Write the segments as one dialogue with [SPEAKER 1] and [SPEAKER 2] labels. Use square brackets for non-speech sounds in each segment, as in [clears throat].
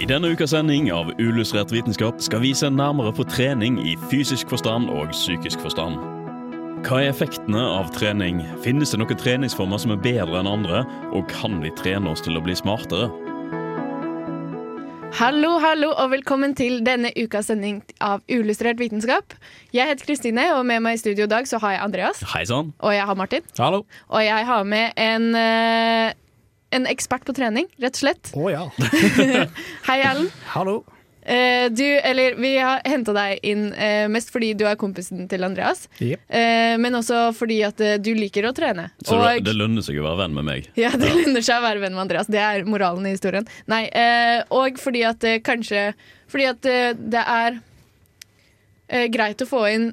[SPEAKER 1] I denne ukas sending av Uillustrert vitenskap skal vi se nærmere på trening i fysisk forstand og psykisk forstand. Hva er effektene av trening? Finnes det noen treningsformer som er bedre enn andre? Og kan vi trene oss til å bli smartere?
[SPEAKER 2] Hallo, hallo, og velkommen til denne ukas sending av Uillustrert vitenskap. Jeg heter Kristine, og med meg i studio i dag så har jeg Andreas.
[SPEAKER 1] Hei sann.
[SPEAKER 2] Og jeg har Martin.
[SPEAKER 3] Hallo!
[SPEAKER 2] Og jeg har med en, eh, en ekspert på trening, rett og slett.
[SPEAKER 4] Å ja. [laughs]
[SPEAKER 2] Hei, Erlend.
[SPEAKER 4] Hallo.
[SPEAKER 2] Uh, du, eller vi har henta deg inn uh, mest fordi du er kompisen til Andreas,
[SPEAKER 4] Yep.
[SPEAKER 2] Uh, men også fordi at eh, du liker å trene.
[SPEAKER 1] Så det,
[SPEAKER 2] Og-
[SPEAKER 1] det lønner seg å være venn med meg.
[SPEAKER 2] Ja, det lønner seg å være venn med Andreas. Det er moralen i historien. Nei, eh, og fordi at eh, kanskje Fordi at eh, det er eh, greit å få inn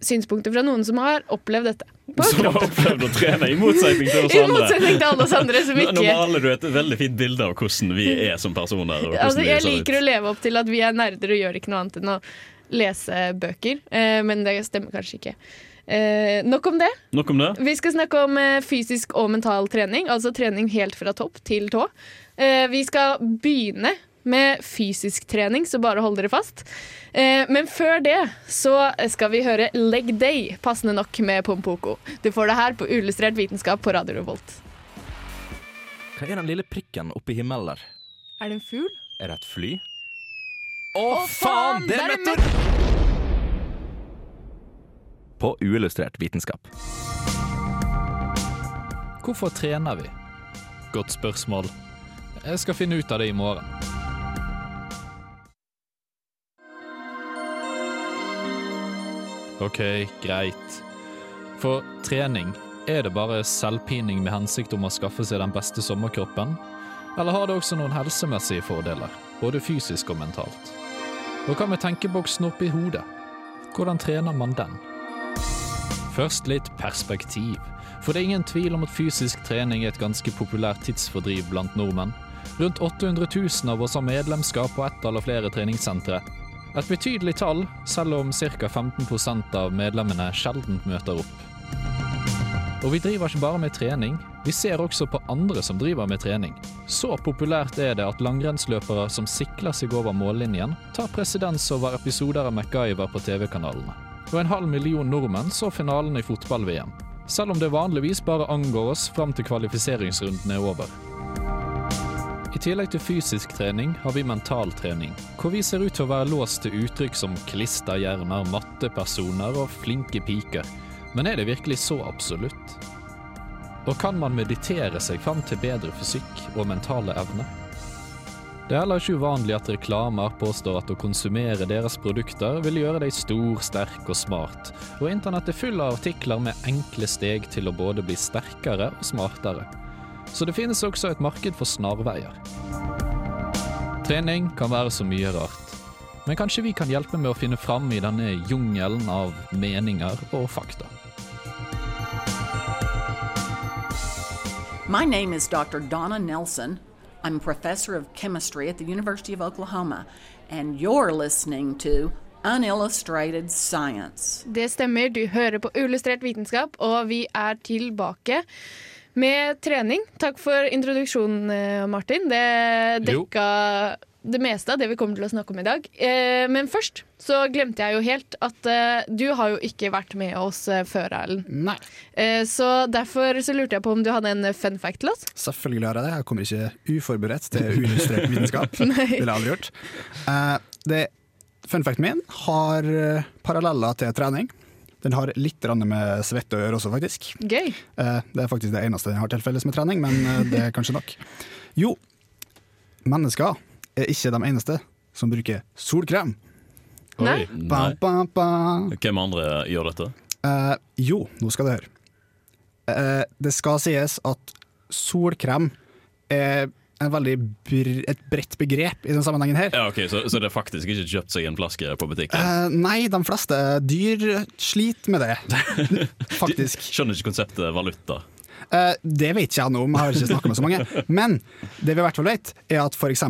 [SPEAKER 2] synspunkter fra noen som har opplevd dette.
[SPEAKER 1] Som har opplevd å trene, i motsetning til oss [laughs] andre.
[SPEAKER 2] I motsetning til alle oss andre som
[SPEAKER 1] ikke... nå maler du et veldig fint bilde av hvordan vi er som personer. Og
[SPEAKER 2] Altså, jeg liker å leve opp til at vi er nerder og gjør ikke noe annet enn å lese bøker, eh, men det stemmer kanskje ikke. Eh, nok om det.
[SPEAKER 1] Nok om det.
[SPEAKER 2] Vi skal snakke om eh, fysisk og mental trening, altså trening helt fra topp til tå. Eh, vi skal begynne med fysisk trening, så bare hold dere fast. Eh, men før det så skal vi høre Leg Day, passende nok med Pompoko. Du får det her på Uillustrert vitenskap på Radio Revolt.
[SPEAKER 5] Hva er den lille prikken oppe i himmelen der?
[SPEAKER 2] Er det en fugl?
[SPEAKER 5] Er det et fly? Å, faen! Det er meteor! På Uillustrert vitenskap.
[SPEAKER 3] Hvorfor trener vi? Godt spørsmål. Jeg skal finne ut av det i morgen. Ok, greit. For trening, er det bare selvpining med hensikt om å skaffe seg den beste sommerkroppen? Eller har det også noen helsemessige fordeler, både fysisk og mentalt? Og hva med tenkeboksen oppi hodet? Hvordan trener man den? Først litt perspektiv. For det er ingen tvil om at fysisk trening er et ganske populært tidsfordriv blant nordmenn. Rundt 800 000 av oss har medlemskap på ett eller flere treningssentre. Et betydelig tall, selv om ca. 15% av medlemmene sjelden møter opp. Og vi driver ikke bare med trening, vi ser også på andre som driver med trening. Så populært er det at langrennsløpere som sikler seg over mållinjen, tar presedens over episoder av MacGyver på TV-kanalene. Og en halv million nordmenn så finalen i fotball-VM. Selv om det vanligvis bare angår oss fram til kvalifiseringsrunden er over. I tillegg til fysisk trening har vi mental trening, hvor vi ser ut til å være låst til uttrykk som klisterhjerner, mattepersoner og flinke piker. Men er det virkelig så absolutt? Og kan man meditere seg fram til bedre fysikk og mentale evner? Det er heller ikke uvanlig at reklamer påstår at å konsumere deres produkter vil gjøre deg stor, sterk og smart, og internett er full av artikler med enkle steg til å både bli sterkere og smartere. Så det finnes også et marked for snarveier. Trening kan være så mye rart, men kanskje vi kan hjelpe med å finne fram i denne jungelen av meninger og fakta.
[SPEAKER 6] My name is Dr. Donna Nelson. I'm a professor of chemistry at the University of Oklahoma, and you're listening to Unillustrated Science.
[SPEAKER 2] Det stemmer, du hører på Uillustrert vitenskap, og vi er tilbake med trening. Takk for introduksjonen, eh, Martin. Det
[SPEAKER 3] Jo.
[SPEAKER 2] det meste av det vi kommer til å snakke om i dag. Eh, Men først så glemte jeg jo helt at eh, du har jo ikke vært med oss før, Erlend. Eh, Så derfor så lurte jeg på om du hadde en fun fact til oss?
[SPEAKER 4] selvfølgelig har jeg det. Jeg kommer ikke uforberedt til uillustrert [laughs] vitenskap. Det ville jeg aldri gjort. Eh, det, fun facten min har paralleller til trening. Den har litt med svette å gjøre også, faktisk.
[SPEAKER 2] Gøy.
[SPEAKER 4] Eh, det er faktisk det eneste den har til felles med trening, men eh, det er kanskje nok. Jo, mennesker er ikke de eneste som bruker solkrem.
[SPEAKER 2] Nei.
[SPEAKER 4] Ba,
[SPEAKER 1] Nei.
[SPEAKER 4] ba, ba.
[SPEAKER 1] Hvem andre gjør dette?
[SPEAKER 4] Eh, jo, nå skal du høre. Eh, det skal sies at solkrem er br et bredt begrep i den sammenhengen her.
[SPEAKER 1] Ja, ok, så, så det er faktisk ikke kjøpt seg en flaske på butikken?
[SPEAKER 4] Uh, nei, de fleste dyr sliter med det, [laughs] faktisk.
[SPEAKER 1] Skjønner ikke konseptet valuta.
[SPEAKER 4] Uh, det vet ikke jeg noe om, jeg har ikke snakka med så mange. Men det vi i hvert fall vet, er at f.eks.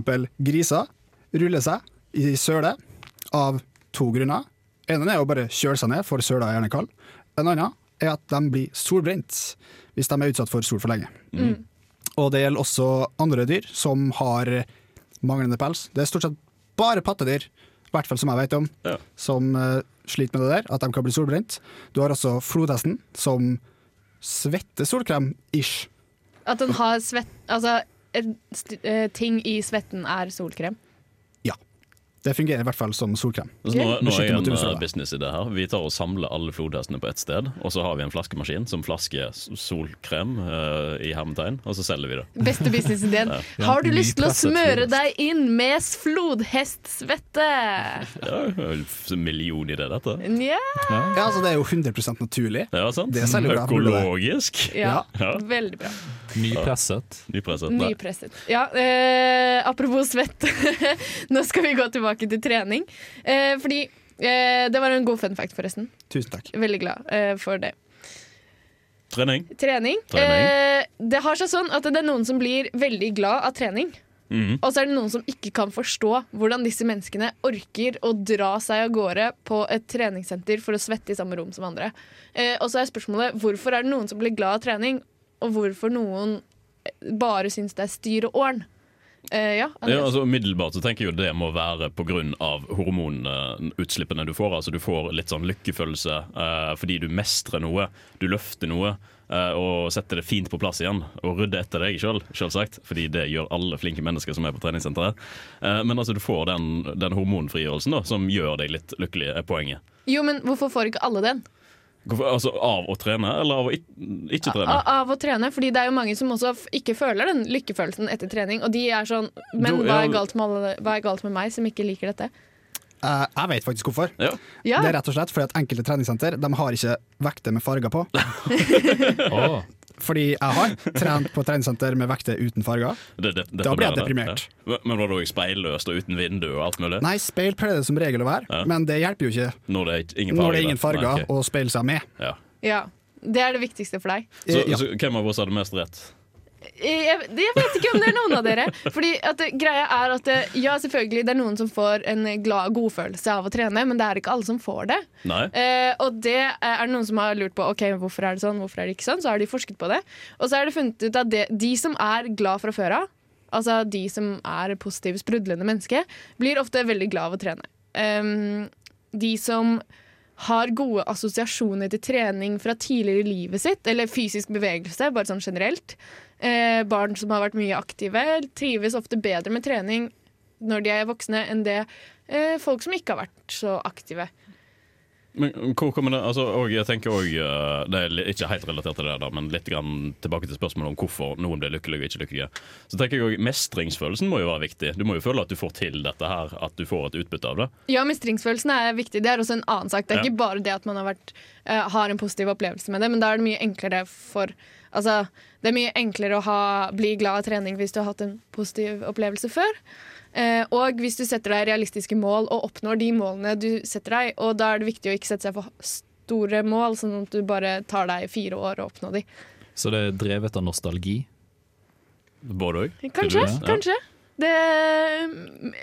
[SPEAKER 4] griser ruller seg i søle av to grunner. En er å bare kjøle seg ned, for søla er gjerne kald. En annen er at de blir solbrent hvis de er utsatt for sol for lenge. Og det gjelder også andre dyr som har manglende pels. Det er stort sett bare pattedyr, i hvert fall som jeg vet om,
[SPEAKER 1] Ja.
[SPEAKER 4] som uh, sliter med det der, at de kan bli solbrent. Du har også flodhesten, som svetter solkrem-ish.
[SPEAKER 2] At den har svett... Altså, en st eh, ting i svetten er solkrem.
[SPEAKER 4] Det fungerer i hvert fall som solkrem.
[SPEAKER 1] Nå, nå er
[SPEAKER 4] det
[SPEAKER 1] jeg en
[SPEAKER 4] business
[SPEAKER 1] i det her. Vi tar og samler alle flodhestene på ett sted, og så har vi en flaskemaskin som flasker solkrem uh, i hermetegn, og så selger vi det.
[SPEAKER 2] Beste businessideen. [laughs]
[SPEAKER 3] Ja,
[SPEAKER 2] Har du lyst til å smøre
[SPEAKER 3] flodhest.
[SPEAKER 2] deg inn med flodhestsvette? [laughs]
[SPEAKER 1] Ja, en million i det, dette.
[SPEAKER 2] Yeah.
[SPEAKER 4] Ja, altså Det er jo 100 naturlig.
[SPEAKER 1] Ja, sant?
[SPEAKER 4] Det selger.
[SPEAKER 1] Økologisk.
[SPEAKER 2] ja,
[SPEAKER 1] Ja.
[SPEAKER 2] veldig bra.
[SPEAKER 3] Nypresset.
[SPEAKER 1] Nypresset.
[SPEAKER 2] Nypresset. Ja, eh, apropos svett. [laughs] Nå skal vi gå tilbake til trening. Eh, fordi eh, Det var en god fun fact, forresten.
[SPEAKER 4] Tusen takk.
[SPEAKER 2] Veldig glad eh, for det.
[SPEAKER 1] Trening.
[SPEAKER 2] Trening.
[SPEAKER 1] Trening.
[SPEAKER 2] Eh, det har seg sånn at det er noen som blir veldig glad av trening.
[SPEAKER 1] Mhm.
[SPEAKER 2] Og så er det noen som ikke kan forstå hvordan disse menneskene orker å dra seg av gårde på et treningssenter for å svette i samme rom som andre. Eh, og så er spørsmålet hvorfor er det noen som blir glad av trening, og hvorfor noen bare syns det er styr og ordn. Eh, ja,
[SPEAKER 1] Ja, altså Umiddelbart så tenker jeg jo det må være pga. hormonutslippene du får. Altså Du får litt sånn lykkefølelse eh, fordi du mestrer noe, du løfter noe. eh, og setter det fint på plass igjen, og rydder etter deg sjøl, selvsagt. Fordi det gjør alle flinke mennesker som er på treningssenteret. Eh, men altså du får den, den hormonfrigjørelsen da, som gjør deg litt lykkelig, er poenget.
[SPEAKER 2] Jo, men hvorfor får ikke alle den?
[SPEAKER 1] Altså Av å trene, eller av å ikke trene?
[SPEAKER 2] Av, av å trene, fordi det er jo mange som også ikke føler den lykkefølelsen etter trening. Og de er sånn Men
[SPEAKER 1] Du,
[SPEAKER 2] hva er galt med, alle, hva er galt med meg som ikke liker dette?
[SPEAKER 4] Uh, jeg vet faktisk hvorfor.
[SPEAKER 1] Ja.
[SPEAKER 2] Ja,
[SPEAKER 4] Det er rett og slett fordi at enkelte treningssenter de har ikke vekter med farger på. [laughs] [laughs]
[SPEAKER 3] Åh,
[SPEAKER 4] Fordi jeg har trent på treningssenter med vekter uten farger.
[SPEAKER 1] Det, det, det
[SPEAKER 4] Da blir jeg deprimert.
[SPEAKER 1] Ja. Men- var det òg speilløst og uten vindu og alt mulig?
[SPEAKER 4] Nei, speil pleier det som regel å være,
[SPEAKER 1] Ja.
[SPEAKER 4] men det hjelper jo ikke
[SPEAKER 1] Når det er ingen farger?
[SPEAKER 4] er ingen farger
[SPEAKER 1] Nei, okay.
[SPEAKER 4] å speile seg med.
[SPEAKER 1] ja.
[SPEAKER 2] ja. Det er det viktigste for deg.
[SPEAKER 1] så,
[SPEAKER 4] Eh, ja.
[SPEAKER 1] så hvem av oss hadde mest rett?
[SPEAKER 2] Jeg, jeg vet ikke om det er noen av dere. Fordi at greia er at det, Ja, selvfølgelig, det er noen som får en glad godfølelse av å trene, men det er ikke alle som får det. Eh, og det er noen som har lurt på Ok, hvorfor er det sånn, hvorfor er det ikke sånn. Så har de forsket på det. Og så er det funnet ut at det, de som er glad fra før av, altså de som er positive, sprudlende mennesker, blir ofte veldig glad av å trene. Um, de som har gode assosiasjoner til trening fra tidligere i livet sitt, eller fysisk bevegelse, bare sånn generelt. Eh, barn som har vært mye aktive, trives ofte bedre med trening når de er voksne, enn det eh, folk som ikke har vært så aktive.
[SPEAKER 1] Men hvor kommer det altså, og Jeg tenker også, eh, Det er ikke helt relatert til det, der, men litt grann tilbake til spørsmålet om hvorfor noen blir lykkelige og ikke lykkelige. Så tenker jeg også, Mestringsfølelsen må jo være viktig. Du må jo føle at du får til dette her, at du får et utbytte av det.
[SPEAKER 2] Ja, mestringsfølelsen er viktig. Det er også en annen sak. Det er
[SPEAKER 1] Ja.
[SPEAKER 2] ikke bare det at man har, vært, eh, har en positiv opplevelse med det, men da er det mye enklere for Altså, det er mye enklere å ha, bli glad av trening hvis du har hatt en positiv opplevelse før. Eh, og hvis du setter deg realistiske mål og oppnår de målene du setter deg, og da er det viktig å ikke sette seg for store mål, sånn at du bare tar deg fire år å oppnå de.
[SPEAKER 3] så det er drevet av nostalgi.
[SPEAKER 1] Både òg.
[SPEAKER 2] Kanskje.
[SPEAKER 1] Det?
[SPEAKER 2] kanskje. Det,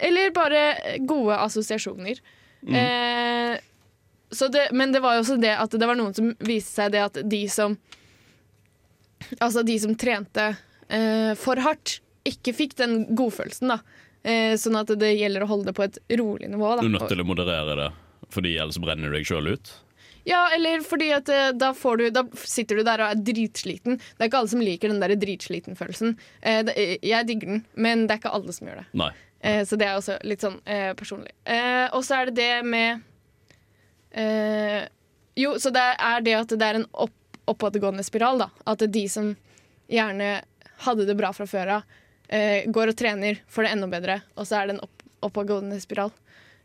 [SPEAKER 2] eller bare gode assosiasjoner. Eh, så det, men det var jo også det at det var noen som viste seg det at de som Altså de som trente eh, for hardt, ikke fikk den godfølelsen, da. Eh, sånn at det gjelder å holde det på et rolig nivå.
[SPEAKER 1] Du er nødt til å moderere det, Fordi ellers brenner du deg sjøl ut.
[SPEAKER 2] Ja, eller fordi at eh, da, får du, da sitter du der og er dritsliten. Det er ikke alle som liker den der dritsliten-følelsen. Eh, jeg digger den, men det er ikke alle som gjør det.
[SPEAKER 1] Nei.
[SPEAKER 2] Eh, så det er også litt sånn eh, personlig. Eh, og så er det det med eh, Jo, så det er det at det er en opp, oppadgående spiral, da. At de som gjerne hadde det bra fra før av, eh, går og trener, får det enda bedre, og så er det en opp, oppadgående spiral.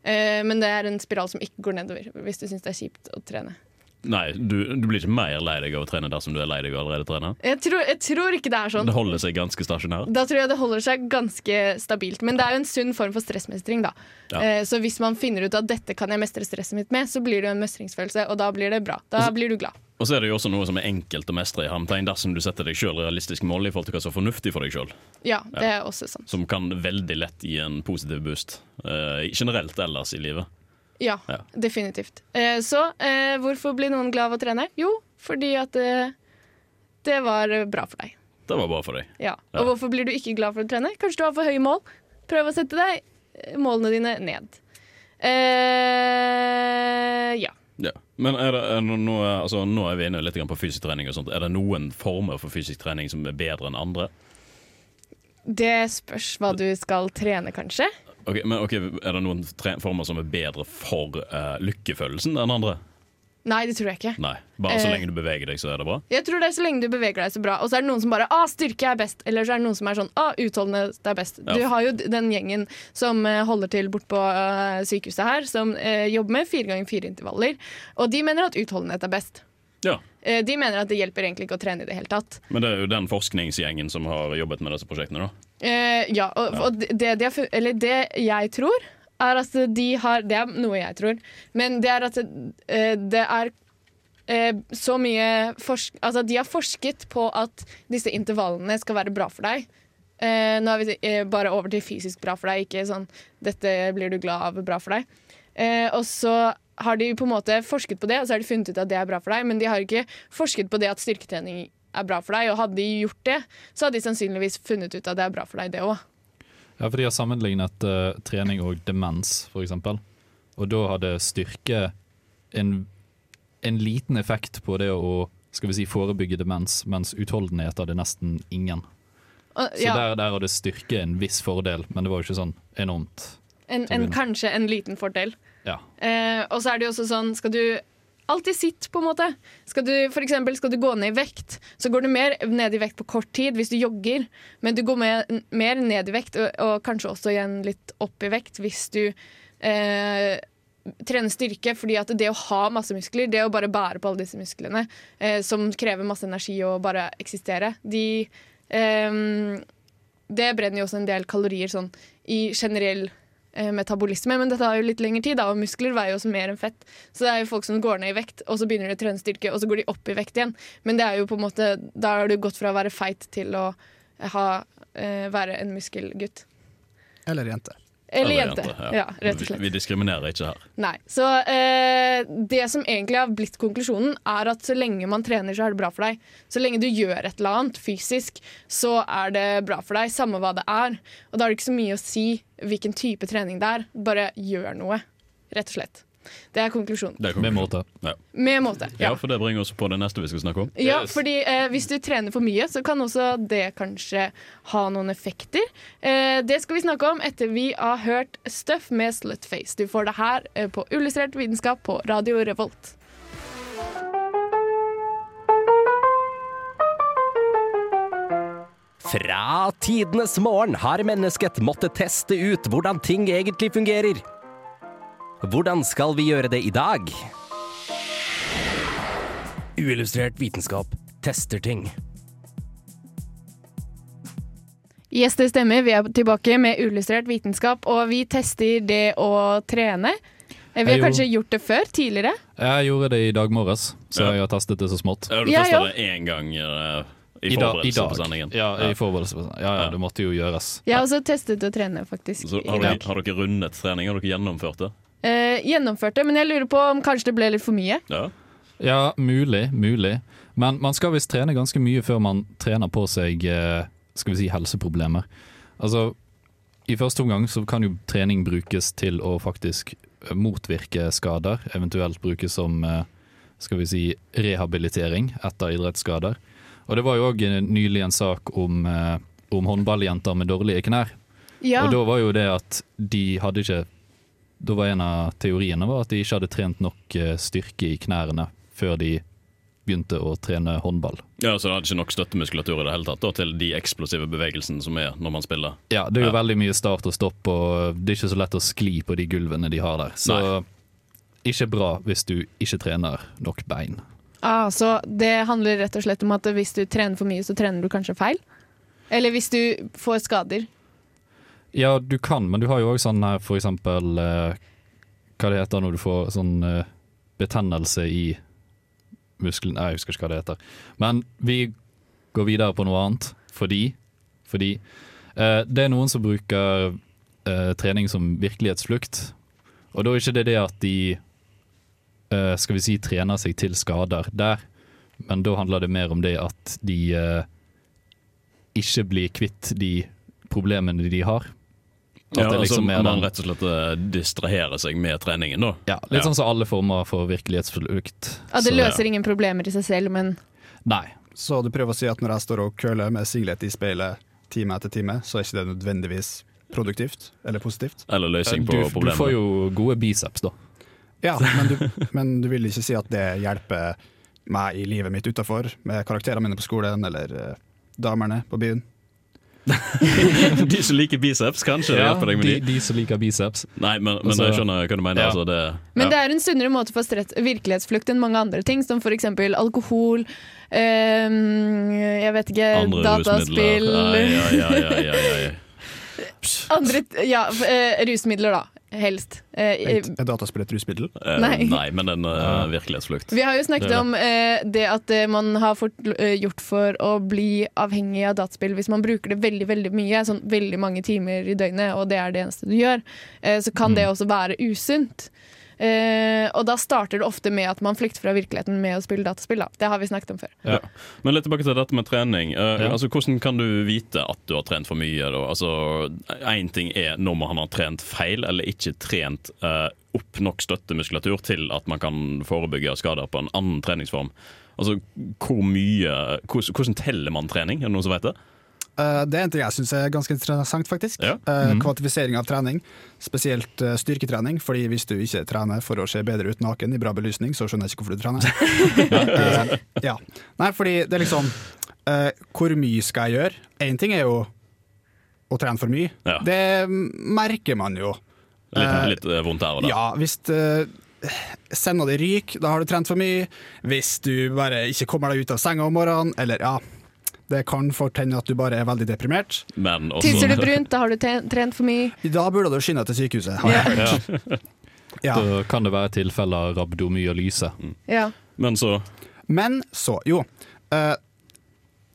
[SPEAKER 2] Eh, men det er en spiral som ikke går nedover, hvis du syns det er kjipt å trene.
[SPEAKER 1] Nei, du, du blir ikke mer lei deg av å trene dersom du er lei deg av allerede trene.
[SPEAKER 2] Jeg tror, jeg tror ikke det er sånn.
[SPEAKER 1] Det holder seg ganske stasjonært.
[SPEAKER 2] Da tror jeg det holder seg ganske stabilt. Men det er jo en sunn form for stressmestring. da.
[SPEAKER 1] Ja.
[SPEAKER 2] Eh, så hvis man finner ut at dette kan jeg mestre stresset mitt med, så blir det jo en mestringsfølelse, og da blir det bra. Da blir du glad.
[SPEAKER 1] Og så er det jo også noe som er enkelt å mestre i hermetegn dersom du setter deg sjøl realistiske mål i forhold til hva som er fornuftig for deg sjøl.
[SPEAKER 2] Ja, det er også sant.
[SPEAKER 1] Som kan veldig lett gi en positiv boost. eh, generelt ellers i livet.
[SPEAKER 2] Ja,
[SPEAKER 1] Ja.
[SPEAKER 2] definitivt. Eh, så eh, hvorfor blir noen glad av å trene? Jo, fordi at det, det var eh, bra for deg.
[SPEAKER 1] Det var bra for deg.
[SPEAKER 2] Ja.
[SPEAKER 1] Ja.
[SPEAKER 2] Og hvorfor blir du ikke glad for å trene? Kanskje du har for høye mål? Prøv å sette deg eh, målene dine ned. Eh, ja.
[SPEAKER 1] Ja. Men er det, er det noe, altså, nå er vi inne litt på fysisk trening. og sånt. Er det noen former for fysisk trening som er bedre enn andre?
[SPEAKER 2] Det spørs hva du skal trene, kanskje.
[SPEAKER 1] Ok, men okay, Er det noen former som er bedre for uh, lykkefølelsen enn andre?
[SPEAKER 2] Nei, det tror jeg ikke.
[SPEAKER 1] Nei. Bare så
[SPEAKER 2] Eh.
[SPEAKER 1] lenge du beveger deg, så er det bra?
[SPEAKER 2] Jeg tror det er så lenge du beveger deg så bra. Og så er det noen som bare ah, styrke er best. Eller så er det noen som er sånn ah, utholdenhet er best.
[SPEAKER 1] Ja.
[SPEAKER 2] Du har jo den gjengen som eh, holder til bort på eh, sykehuset her, som jobber med fire ganger fire intervaller. Og de mener at utholdenhet er best.
[SPEAKER 1] Ja.
[SPEAKER 2] De mener at det hjelper egentlig ikke å trene i det hele tatt.
[SPEAKER 1] Men det er jo den forskningsgjengen som har jobbet med disse prosjektene, da.
[SPEAKER 2] Eh, ja, og, og det, de har, eller det jeg tror, er at de har Det er noe jeg tror, men det er at eh, det er eh, så mye forsk... Altså, de har forsket på at disse intervallene skal være bra for deg. Eh, nå er vi eh, bare over til fysisk bra for deg, ikke sånn 'dette blir du glad av, bra for deg'. Eh, og så har de på en måte forsket på det, og så har de funnet ut at det er bra for deg, men de har ikke forsket på det at styrketrening er bra for deg. Og hadde de gjort det, så hadde de sannsynligvis funnet ut at det er bra for deg, det òg.
[SPEAKER 3] Ja, for de har sammenlignet uh, trening og demens, eksempel. Og da hadde styrke en, en liten effekt på det å skal vi si, forebygge demens, mens utholdenhet hadde nesten ingen.
[SPEAKER 2] Og,
[SPEAKER 3] Så der, der hadde styrke en viss fordel, men det var jo ikke sånn enormt.
[SPEAKER 2] en, en, kanskje en liten fordel.
[SPEAKER 3] Ja.
[SPEAKER 2] Uh, og så er det jo også sånn Skal du alltid sitt, på en måte. Skal du, for eksempel, skal du gå ned i vekt, så går du mer ned i vekt på kort tid hvis du jogger, men du går mer, mer ned i vekt, og, og kanskje også igjen litt opp i vekt hvis du eh, trener styrke. fordi at det å ha masse muskler, det å bare bære på alle disse musklene, eh, som krever masse energi å bare eksistere, de eh, Det brenner jo også en del kalorier sånn i generell metabolisme, men det tar jo litt lengre tid, da, og muskler veier jo også mer enn fett. Så det er jo folk som går ned i vekt, og så begynner de å trene styrke, og så går de opp i vekt igjen. Men det er jo på en måte, da har du gått fra å være feit til å ha, eh, være en muskelgutt.
[SPEAKER 4] Eller jente.
[SPEAKER 2] Eller, jente.
[SPEAKER 1] jente.
[SPEAKER 2] Ja. ja. rett og slett.
[SPEAKER 1] Vi, vi diskriminerer ikke her.
[SPEAKER 2] Nei. Så eh, det som egentlig har blitt konklusjonen, er at så lenge man trener, så er det bra for deg. Så lenge du gjør et eller annet fysisk, så er det bra for deg, samme hva det er. Og da er det ikke så mye å si hvilken type trening det er. Bare gjør noe, rett og slett. Det er konklusjonen.
[SPEAKER 1] Det er
[SPEAKER 3] Med måte.
[SPEAKER 1] Ja.
[SPEAKER 2] Med måte.
[SPEAKER 1] ja,
[SPEAKER 2] Ja.
[SPEAKER 1] for det bringer oss på det neste vi skal snakke om.
[SPEAKER 2] Ja,
[SPEAKER 3] Yes.
[SPEAKER 2] fordi eh, hvis du trener for mye, så kan også det kanskje ha noen effekter. Eh, det skal vi snakke om etter vi har hørt Stuff med Slutface. Du får det her eh, på Illustrert vitenskap på Radio Revolt.
[SPEAKER 7] Fra tidenes morgen har mennesket måttet teste ut hvordan ting egentlig fungerer. Hvordan skal vi gjøre det i dag? Uillustrert vitenskap tester ting.
[SPEAKER 2] Yes, det stemmer. Vi er tilbake med uillustrert vitenskap, og vi tester det å trene. Eh, Vi har
[SPEAKER 3] Jeg
[SPEAKER 2] kanskje gjort det før, tidligere.
[SPEAKER 3] Jeg gjorde det i dag morges, så
[SPEAKER 1] Ja.
[SPEAKER 3] jeg har testet det så smått.
[SPEAKER 1] Ja, du
[SPEAKER 2] Ja,
[SPEAKER 1] testa
[SPEAKER 2] ja.
[SPEAKER 1] det én gang eh, i
[SPEAKER 3] I,
[SPEAKER 1] forberedelse
[SPEAKER 3] dag.
[SPEAKER 1] på sendingen.
[SPEAKER 3] Ja, i forberedelse på sendingen. Ja, ja, det måtte jo gjøres.
[SPEAKER 2] Jeg har også testet å trene, faktisk.
[SPEAKER 1] Så
[SPEAKER 2] i dag.
[SPEAKER 1] dere, har dere rundet trening? Har dere gjennomført det?
[SPEAKER 2] Eh, gjennomførte. men jeg lurer på om kanskje det ble litt for mye.
[SPEAKER 1] Ja.
[SPEAKER 3] Ja, mulig, mulig. Men man skal visst trene ganske mye før man trener på seg eh, skal vi si, helseproblemer. Altså, I første omgang så kan jo trening brukes til å faktisk motvirke skader, eventuelt brukes som eh, skal vi si, rehabilitering etter idrettsskader. Og Det var jo òg nylig en sak om, eh, om håndballjenter med dårlige knær.
[SPEAKER 2] Ja,
[SPEAKER 3] Og da var jo det at de hadde ikke Da var en av teoriene var at de ikke hadde trent nok eh, styrke i knærne før de begynte å trene håndball.
[SPEAKER 1] ja, Så det hadde ikke nok støttemuskulatur i det hele tatt da, til de eksplosive bevegelsene som er når man spiller.
[SPEAKER 3] Ja, det er jo
[SPEAKER 1] Ja.
[SPEAKER 3] veldig mye start og stopp, og det er ikke så lett å skli på de gulvene de har der. Så ikke bra hvis du ikke trener nok bein.
[SPEAKER 2] Ah, så det handler rett og slett om at hvis du trener for mye, så trener du kanskje feil? Eller hvis du får skader?
[SPEAKER 3] Ja, du kan, men du har jo òg sånn her for eksempel eh, Hva det heter når du får sånn eh, betennelse i muskelen Jeg husker ikke hva det heter. Men vi går videre på noe annet fordi Fordi eh, det er noen som bruker eh, trening som virkelighetsflukt. Og da er ikke det det at de eh, skal vi si trener seg til skader der, men da handler det mer om det at de eh, ikke blir kvitt de problemene de har. At
[SPEAKER 1] Ja,
[SPEAKER 3] det
[SPEAKER 1] altså,
[SPEAKER 3] liksom er
[SPEAKER 1] man
[SPEAKER 3] den-
[SPEAKER 1] rett og slett eh, distraherer seg med treningen, da.
[SPEAKER 3] ja, litt sånn som alle former for virkelighetsflukt.
[SPEAKER 2] Ja, det
[SPEAKER 3] Så-
[SPEAKER 2] løser ingen problemer i seg selv, men
[SPEAKER 3] Nei.
[SPEAKER 4] Så du prøver å si at når jeg står og køler med singlet i speilet time etter time, så er ikke det nødvendigvis produktivt eller positivt?
[SPEAKER 1] Eller løsning på
[SPEAKER 3] Du, du får jo gode biceps, da.
[SPEAKER 4] Ja, men du, [laughs] men du vil ikke si at det hjelper meg i livet mitt utafor, med karakterene mine på skolen eller eh, damene på byen? [laughs]
[SPEAKER 1] de som liker biceps, kanskje ja, hjelper deg med
[SPEAKER 3] de,
[SPEAKER 1] de.
[SPEAKER 3] som liker biceps.
[SPEAKER 1] Nei, men, men
[SPEAKER 3] Altså-
[SPEAKER 1] jeg skjønner hva du mener.
[SPEAKER 3] Ja.
[SPEAKER 1] Altså, det,
[SPEAKER 2] Men
[SPEAKER 1] ja.
[SPEAKER 2] det er en sunnere måte for stress, virkelighetsflukt enn mange andre ting, som f.eks. alkohol, øh, jeg vet ikke,
[SPEAKER 1] Andre
[SPEAKER 2] dataspill
[SPEAKER 1] rusmidler. Ja, ja, ja, ja, ja, ja.
[SPEAKER 2] Andre, ja, eh, rusmidler, da. Helst. Eh,
[SPEAKER 4] er dataspill et rusmiddel?
[SPEAKER 1] Eh,
[SPEAKER 2] Nei. [laughs]
[SPEAKER 1] nei, men en uh, virkelighetsflukt.
[SPEAKER 2] vi har jo snakket
[SPEAKER 1] Det det.
[SPEAKER 2] om eh, det at eh, man har fort, eh, gjort for å bli avhengig av dataspill hvis man bruker det veldig veldig mye, sånn veldig mange timer i døgnet, og det er det eneste du gjør, eh, så kan det også være usunt. Eh, og da starter det ofte med at man flykter fra virkeligheten med å spille dataspill. Da. Det har vi snakket om før.
[SPEAKER 1] Ja. Men litt tilbake til dette med trening. Eh,
[SPEAKER 3] Ja.
[SPEAKER 1] altså, hvordan kan du vite at du har trent for mye? Da? Altså, Én ting er når man har trent feil, eller ikke trent eh, opp nok støttemuskulatur til at man kan forebygge skader på en annen treningsform. Altså, hvor mye, hvordan, hvordan teller man trening? Er det noen som vet det?
[SPEAKER 4] Eh, det er en ting jeg syns er ganske interessant, faktisk.
[SPEAKER 1] Ja.
[SPEAKER 4] Mm. Kvantifisering av trening, spesielt eh, styrketrening. Fordi hvis du ikke trener for å se bedre ut naken i bra belysning, så skjønner jeg ikke hvorfor du trener. [laughs] Eh, ja. Nei, fordi det er liksom eh, Hvor mye skal jeg gjøre? Én ting er jo å trene for mye.
[SPEAKER 1] Ja.
[SPEAKER 4] Det merker man jo.
[SPEAKER 1] Litt,
[SPEAKER 4] Eh,
[SPEAKER 1] litt eh, vondt her og der.
[SPEAKER 4] Ja, hvis senda di ryker, da har du trent for mye. Hvis du bare ikke kommer deg ut av senga om morgenen, eller ja Det kan fort hende at du bare er veldig deprimert.
[SPEAKER 1] Men også,
[SPEAKER 2] Tisser du brunt, da har du trent for mye.
[SPEAKER 4] Da burde du skynde deg til sykehuset. Har jeg hørt. [laughs] Ja.
[SPEAKER 3] Da kan det være tilfeller av Mm.
[SPEAKER 2] Ja.
[SPEAKER 1] Men så
[SPEAKER 4] Men så, jo. eh,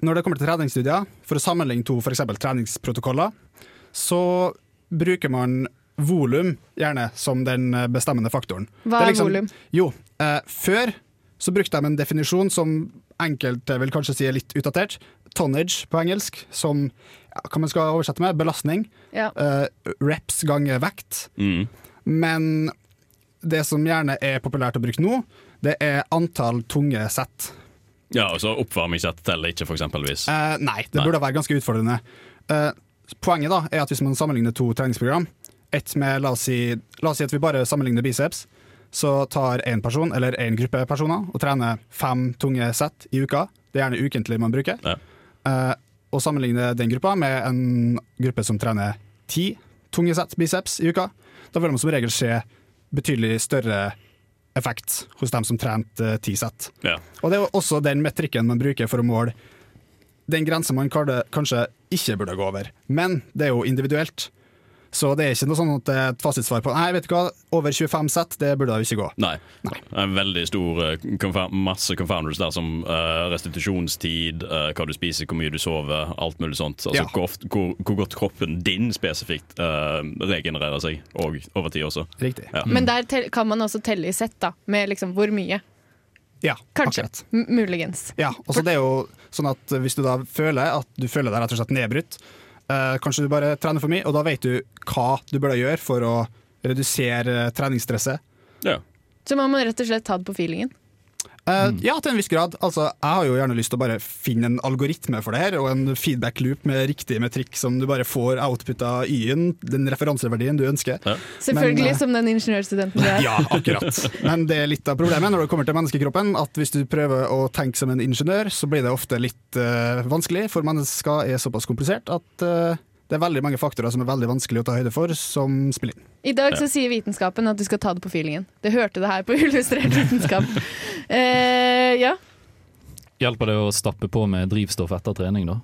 [SPEAKER 4] når det kommer til treningsstudier, for å sammenligne to f.eks. treningsprotokoller, så bruker man volum gjerne som den eh, bestemmende faktoren.
[SPEAKER 2] Hva er
[SPEAKER 4] liksom-
[SPEAKER 2] volum?
[SPEAKER 4] Jo, eh, før så brukte de en definisjon som enkelte vil kanskje si er litt utdatert. Tonnage på engelsk, som ja, hva man skal oversette med, belastning.
[SPEAKER 2] Ja.
[SPEAKER 4] Uh, reps ganger vekt.
[SPEAKER 1] mm,
[SPEAKER 4] Men det som gjerne er populært å bruke nå, det er antall tunge sett.
[SPEAKER 1] Ja, altså Oppvarmingssett teller ikke, for eksempelvis.
[SPEAKER 4] Uh, nei, det
[SPEAKER 1] Nei.
[SPEAKER 4] burde være ganske utfordrende. Uh, poenget da er at hvis man sammenligner to treningsprogram, ett med, la oss, si, la oss si at vi bare sammenligner biceps, så tar én person eller én gruppe personer og trener fem tunge sett i uka. Det er gjerne ukentlig man bruker.
[SPEAKER 1] Ja.
[SPEAKER 4] Eh, og sammenligne den gruppa med en gruppe som trener ti tunge sett biceps i uka. Da vil man som regel se betydelig større effekt hos dem som trente ti sett.
[SPEAKER 1] Ja.
[SPEAKER 4] Og det er også den metrikken man bruker for å måle den grensa man kanskje ikke burde gå over. Men det er jo individuelt. Så det er ikke noe sånn at det er et fasitsvar på Nei, vet du hva, over 25 sett, det burde da ikke gå.
[SPEAKER 1] Nei.
[SPEAKER 4] Nei.
[SPEAKER 1] En veldig stor eh, masse confounders der, som eh, restitusjonstid, eh, hva du spiser, hvor mye du sover, alt mulig sånt. Altså
[SPEAKER 4] Ja.
[SPEAKER 1] hvor, ofte, hvor, hvor godt kroppen din spesifikt regenererer seg, og over tid også.
[SPEAKER 4] Riktig.
[SPEAKER 1] Ja.
[SPEAKER 2] Men der kan man også telle i sett, da, med liksom hvor mye.
[SPEAKER 4] Ja,
[SPEAKER 2] Kanskje. muligens.
[SPEAKER 4] Ja, også det er jo sånn at hvis du da føler at du føler deg rett og slett nedbrutt, eh, kanskje du bare trener for mye, og da vet du hva du burde gjøre for å redusere treningsstresset.
[SPEAKER 1] Ja.
[SPEAKER 2] Så man må rett og slett ta det på feelingen.
[SPEAKER 4] Eh, Ja, til en viss grad. Altså, jeg har jo gjerne lyst til å bare finne en algoritme for det her, og en feedback loop med riktig metrikk som du bare får outputta y-en, den referanseverdien du ønsker.
[SPEAKER 2] Selvfølgelig
[SPEAKER 4] Men, uh,
[SPEAKER 2] som den ingeniørstudenten du er.
[SPEAKER 4] Ja, akkurat. Men det er litt av problemet når det kommer til menneskekroppen, at hvis du prøver å tenke som en ingeniør, så blir det ofte litt uh, vanskelig, for mennesker er såpass komplisert at Det er veldig mange faktorer som er veldig vanskelig å ta høyde for, som spiller inn.
[SPEAKER 2] I dag så sier vitenskapen at du skal ta det på feelingen. Det hørte det her på [laughs] Illustrert vitenskap. Eh, ja.
[SPEAKER 3] Hjelper det å stappe på med drivstoff etter trening, da?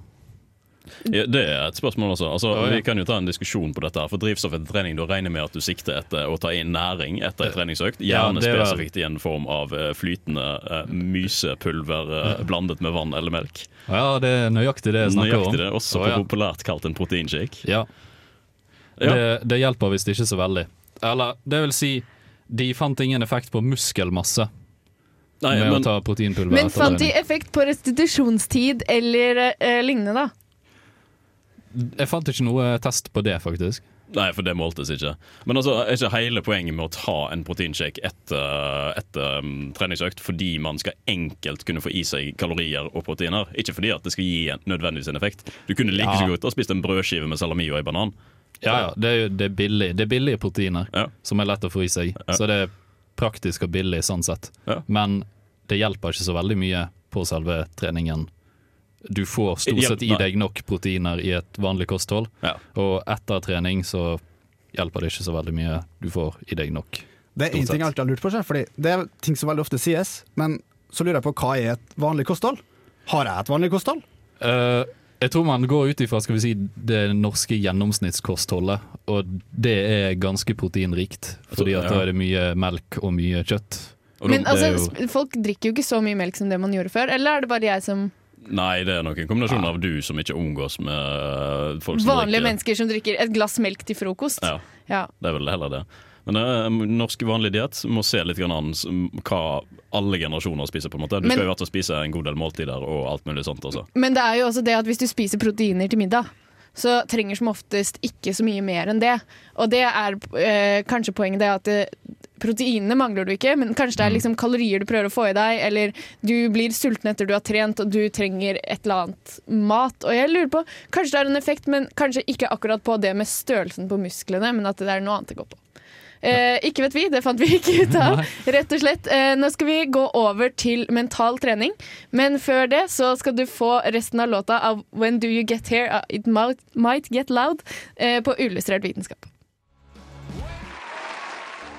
[SPEAKER 1] Ja, det er et spørsmål også. Altså,
[SPEAKER 3] Ja, ja.
[SPEAKER 1] Vi kan jo ta en diskusjon på dette. her For drivstoff etter trening, da regner jeg med at du sikter etter å ta inn næring etter en treningsøkt. Gjerne
[SPEAKER 3] er
[SPEAKER 1] spesifikt i en form av eh, flytende eh, mysepulver eh, [laughs] blandet med vann eller melk.
[SPEAKER 3] Ja, det er nøyaktig det jeg snakker om.
[SPEAKER 1] Nøyaktig det, også
[SPEAKER 3] Å, ja.
[SPEAKER 1] populært kalt en proteinshake.
[SPEAKER 3] Ja.
[SPEAKER 1] Ja.
[SPEAKER 3] Det, det hjelper visst ikke så veldig. Eller det vil si, de fant ingen effekt på muskelmasse
[SPEAKER 1] Nei,
[SPEAKER 3] med
[SPEAKER 1] men,
[SPEAKER 3] å ta proteinpulver
[SPEAKER 2] Men fant de effekt på restitusjonstid eller eh, lignende, da?
[SPEAKER 3] Jeg fant ikke noe test på det, faktisk.
[SPEAKER 1] nei, for det måltes ikke. Men altså, er ikke hele poenget med å ta en proteinshake etter, etter um, treningsøkt fordi man skal enkelt kunne få i seg kalorier og proteiner? Ikke fordi at det skal gi en, nødvendigvis en effekt. Du kunne like
[SPEAKER 3] Ja.
[SPEAKER 1] godt ha spist en brødskive med salami og en banan.
[SPEAKER 3] Ja, ja, det er, det er billig. Det er billige proteiner
[SPEAKER 1] Ja.
[SPEAKER 3] som er lett å få i seg. Så det er praktisk og billig sånn sett.
[SPEAKER 1] Ja.
[SPEAKER 3] Men det hjelper ikke så veldig mye på selve treningen. Du får stort sett i deg nok proteiner i et vanlig kosthold,
[SPEAKER 1] Ja.
[SPEAKER 3] og etter trening så hjelper det ikke så veldig mye. Du får i deg nok.
[SPEAKER 4] Det er én ting jeg alltid har lurt på, seg, fordi det er ting som veldig ofte sies, men så lurer jeg på hva er et vanlig kosthold? Har jeg et vanlig kosthold?
[SPEAKER 3] Uh, jeg tror man går ut ifra skal vi si, det norske gjennomsnittskostholdet, og det er ganske proteinrikt. Fordi at da er det mye melk og mye kjøtt. Og
[SPEAKER 2] Men altså, folk drikker jo ikke så mye melk som det man gjorde før. Eller er det bare jeg som
[SPEAKER 1] Nei, det er nok en kombinasjon av du som ikke omgås med uh, folk som
[SPEAKER 2] Vanlige
[SPEAKER 1] drikker.
[SPEAKER 2] mennesker som drikker et glass melk til frokost?
[SPEAKER 1] Ja,
[SPEAKER 2] Ja.
[SPEAKER 1] det er vel heller det. Men uh, norsk vanlig diett må se litt grann an hva alle generasjoner spiser. på en måte Du
[SPEAKER 2] Men-
[SPEAKER 1] skal jo i spise en god del måltider og alt mulig sånt også.
[SPEAKER 2] Men det er jo også det at hvis du spiser proteiner til middag, så trenger som oftest ikke så mye mer enn det. Og det er eh, kanskje poenget det at det, proteinene mangler du ikke, men kanskje det er liksom kalorier du prøver å få i deg, eller du blir sulten etter du har trent og du trenger et eller annet mat. Og jeg lurer på, kanskje det er en effekt, men kanskje ikke akkurat på det med størrelsen på musklene, men at det er noe annet det går på. Eh, ikke vet vi, det fant vi ikke ut av. Rett og slett. Eh, nå skal vi gå over til mental trening, men før det så skal du få resten av låta av When Do You Get Here av It Might, Might Get Loud eh, på Illustrert vitenskap.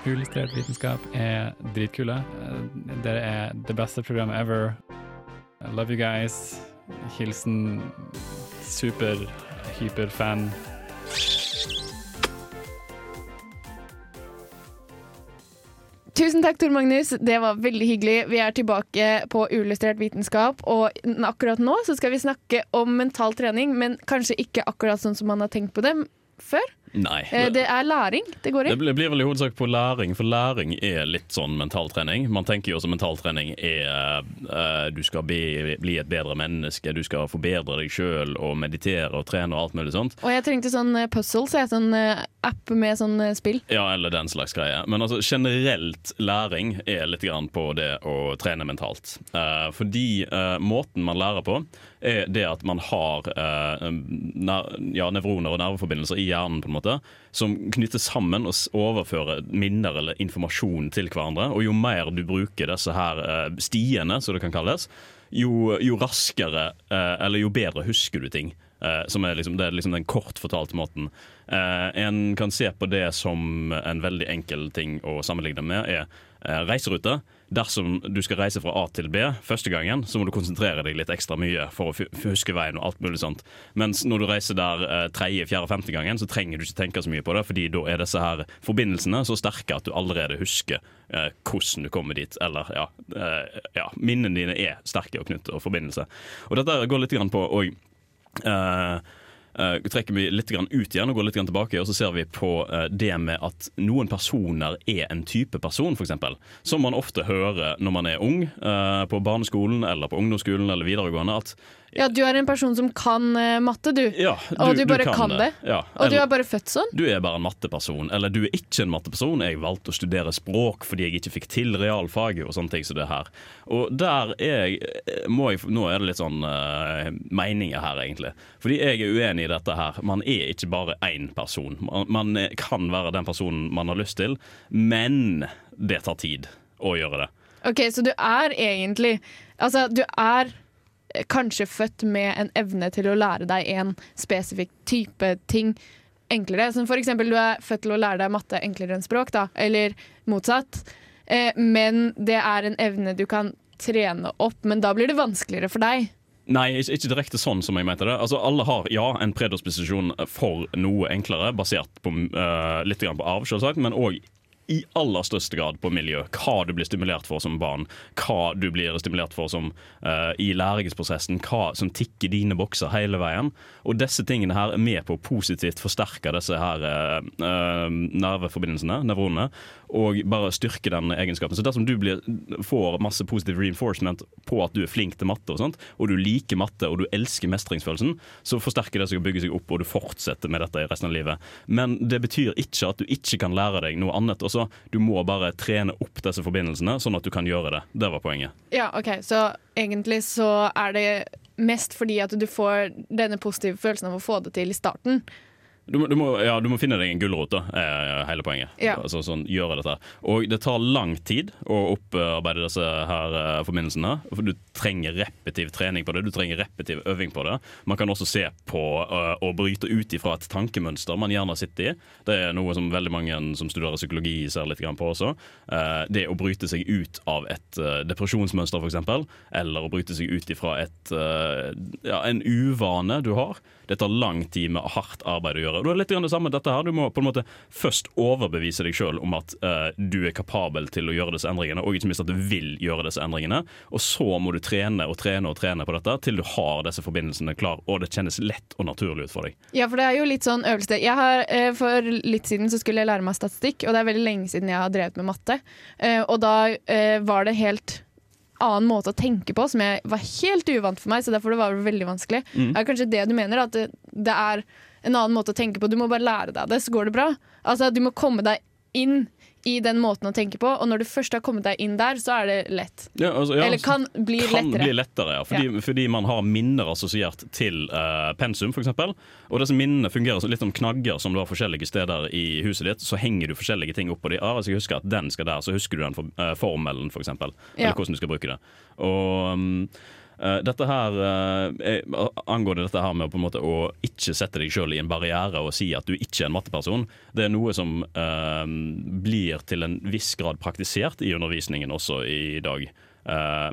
[SPEAKER 8] Illustrert vitenskap er dritkule. Eh, Dere er det beste programmet ever. I love you guys. Hilsen super,
[SPEAKER 2] Tusen takk, Tor Magnus. Det var veldig hyggelig. Vi er tilbake på Uillustrert vitenskap, og akkurat nå så skal vi snakke om mental trening, men kanskje ikke akkurat sånn som man har tenkt på det før.
[SPEAKER 1] Nei.
[SPEAKER 2] Eh, Det er læring det går i.
[SPEAKER 1] Det blir vel i hovedsak på læring, for læring er litt sånn mentaltrening. Man tenker jo også mentaltrening er uh, du skal bli, bli et bedre menneske, du skal forbedre deg sjøl og meditere og trene og alt mulig sånt.
[SPEAKER 2] Og jeg trengte sånn puzzle, så jeg, sånn eh, app med sånn eh, spill.
[SPEAKER 1] Ja, eller den slags greie. Men altså, generelt læring er litt grann på det å trene mentalt. Eh, fordi eh, måten man lærer på, er det at man har eh, ja, nevroner og nerveforbindelser i hjernen på en måte, som knytter sammen og overfører minner eller informasjon til hverandre. Og jo mer du bruker disse her eh, stiene, som det kan kalles, jo, jo raskere eh, eller jo bedre husker du ting. Som er liksom, det er liksom den kort fortalte måten. Eh, en kan se på det som en veldig enkel ting å sammenligne med, er eh, reiserute. Dersom du skal reise fra A til B første gangen, så må du konsentrere deg litt ekstra mye for å huske veien og alt mulig sånt. Mens når du reiser der eh, tredje, fjerde, femte gangen, så trenger du ikke tenke så mye på det, fordi da er disse her forbindelsene så sterke at du allerede husker eh, hvordan du kommer dit. Eller ja, eh, ja minnene dine er sterke og knyttet og forbindelse. Og dette går litt grann på òg eh, trekker vi litt grann ut igjen og går litt grann tilbake, og så ser vi på uh, det med at noen personer er en type person, f.eks. Som man ofte hører når man er ung, uh, på barneskolen eller på ungdomsskolen eller videregående. at
[SPEAKER 2] Ja, du er en person som kan matte, du.
[SPEAKER 1] ja,
[SPEAKER 2] Og du bare kan det.
[SPEAKER 1] Ja,
[SPEAKER 2] Og du er bare født sånn.
[SPEAKER 1] du er bare en matteperson, eller du er ikke en matteperson. Jeg valgte å studere språk fordi jeg ikke fikk til realfaget og sånne ting som det her. Og der er jeg, jeg Nå er det litt sånn uh, meninger her, egentlig. Fordi jeg er uenig i dette her. Man er ikke bare én person. Man, man kan være den personen man har lyst til, men det tar tid å gjøre det.
[SPEAKER 2] Ok, så du er egentlig Altså, du er kanskje født med en evne til å lære deg en spesifikk type ting enklere. Som for eksempel du er født til å lære deg matte enklere enn språk, da, eller motsatt. Eh, men det er en evne du kan trene opp, men da blir det vanskeligere for deg.
[SPEAKER 1] Nei, ikke, direkte sånn som jeg mente det. Altså, Alle har ja, en predisposisjon for noe enklere, basert på, uh, litt på arv, selvsagt, men òg i aller største grad på miljø. Hva du blir stimulert for som barn, hva du blir stimulert for som, uh, i læringsprosessen, hva som tikker dine bokser hele veien. Og disse tingene her er med på å positivt forsterke disse her uh, nerveforbindelsene, nevronene, og bare styrke den egenskapen. Så dersom du blir, får masse positiv reinforcement på at du er flink til matte, og sånt, og du liker matte og du elsker mestringsfølelsen, så forsterker det seg og bygger seg opp, og du fortsetter med dette i resten av livet. Men det betyr ikke at du ikke kan lære deg noe annet. Også. Du må bare trene opp disse forbindelsene, sånn at du kan gjøre det. Det var poenget.
[SPEAKER 2] Ja, ok, Så egentlig så er det mest fordi at du får denne positive følelsen av å få det til i starten.
[SPEAKER 1] Du må, du, må, ja, du må, finne deg en gulrot, da, er hele poenget.
[SPEAKER 2] Ja.
[SPEAKER 1] Altså, sånn, gjøre dette. Og det tar lang tid å opparbeide disse her uh, forbindelsene. For du trenger repetiv trening på det, du trenger repetiv øving på det. Man kan også se på uh, å bryte ut ifra et tankemønster man gjerne sitter i. Det er noe som veldig mange som studerer psykologi ser litt på også. Uh, det å bryte seg ut av et depresjonsmønster, f.eks., eller å bryte seg ut ifra et, ja, en uvane du har. Det tar lang tid med hardt arbeid å gjøre. Og det er litt det samme dette her. Du må på en måte først overbevise deg sjøl om at uh, du er kapabel til å gjøre disse endringene, og ikke minst at du vil gjøre disse endringene. Og så må du trene og trene og trene på dette til du har disse forbindelsene klar, og det kjennes lett og naturlig ut for deg.
[SPEAKER 2] Ja, for det er jo litt sånn øvelse. Jeg har, uh, for litt siden så skulle jeg lære meg statistikk, og det er veldig lenge siden jeg har drevet med matte. Uh, og da var det helt annen måte å tenke på som jeg var helt uvant for meg, så derfor det var veldig vanskelig. Mm. Er kanskje det du mener, at det, det, er en annen måte å tenke på. Du må bare lære deg det, så går det bra. Altså, du må komme deg inn i den måten å tenke på, og når du først har kommet deg inn der, så er det lett.
[SPEAKER 1] Ja, altså, ja,
[SPEAKER 2] Eller kan bli
[SPEAKER 1] kan
[SPEAKER 2] lettere.
[SPEAKER 1] Bli lettere ja. Fordi, fordi, man har minner assosiert til uh, pensum, f.eks. Og disse minnene fungerer litt som knagger som du har forskjellige steder i huset ditt. Så henger du forskjellige ting oppå de. Ah, hvis jeg husker at den skal der, så husker du den for, uh, formelen, f.eks. For Eller hvordan du skal bruke det. Og um, dette her uh, Angående dette her med på en måte å ikke sette deg sjøl i en barriere og si at du ikke er en matteperson, det er noe som eh, blir til en viss grad praktisert i undervisningen også i dag.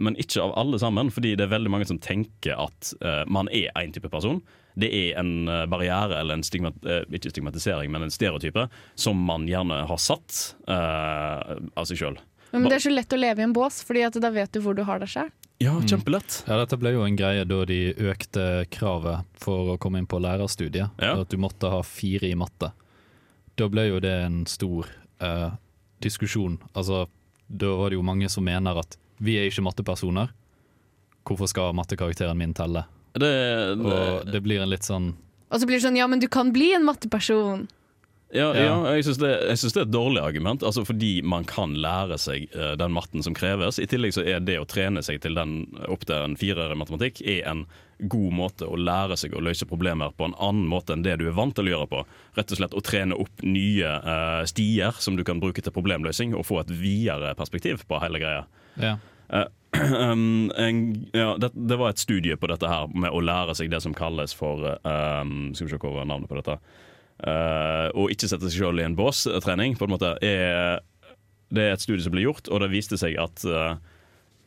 [SPEAKER 1] men ikke av alle sammen, fordi det er veldig mange som tenker at man er én type person. Det er en barriere eller en stigmat ikke stigmatisering, men en stereotype som man gjerne har satt av seg sjøl.
[SPEAKER 2] Men det er så lett å leve i en bås, Fordi at da vet du hvor du har deg sjøl.
[SPEAKER 1] Ja, kjempelett.
[SPEAKER 3] Mm. Ja, Dette ble jo en greie da de økte kravet for å komme inn på lærerstudiet. Ja. At du måtte ha fire i matte. Da ble jo det en stor eh, diskusjon. Altså, da var det jo mange som mener at vi er ikke mattepersoner. Hvorfor skal mattekarakteren min telle?
[SPEAKER 1] Det, det,
[SPEAKER 3] Og det blir en litt sånn
[SPEAKER 2] Og så blir det sånn ja, men du kan bli en matteperson.
[SPEAKER 1] Ja, ja. ja jeg syns det, det, er et dårlig argument, altså fordi man kan lære seg uh, den matten som kreves. I tillegg så er det å trene seg til den opp til en firer i matematikk er en god måte å lære seg å løse problemer på en annen måte enn det du er vant til å gjøre på. Rett og slett å trene opp nye uh, stier som du kan bruke til problemløsning, og få et videre perspektiv på hele greia.
[SPEAKER 3] Ja. [clears throat]
[SPEAKER 1] Uh, um, en, ja, det, det, var et studie på dette her med å lære seg det som kalles for um, Skal vi se hva var navnet på dette. Uh, og ikke sette seg sjøl i en bås-trening, på en måte, er Det er et studie som ble gjort, og det viste seg at uh,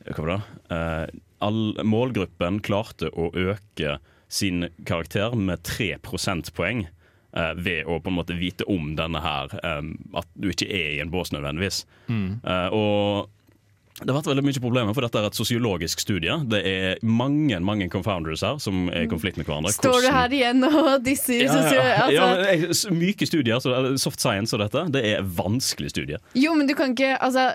[SPEAKER 1] Hva var det? Uh, all, målgruppen klarte å øke sin karakter med 3 prosentpoeng ved å på en måte vite om denne her, um, at du ikke er i en bås nødvendigvis. Mm. og det har vært veldig mye problemer, for dette er et sosiologisk studie. Det er mange mange confounders her som er i konflikt med hverandre.
[SPEAKER 2] Står du her igjen og [laughs] disser
[SPEAKER 1] ja, ja, ja. Altså. Myke studier, soft science og dette, det er vanskelig studie.
[SPEAKER 2] Jo, men du kan ikke altså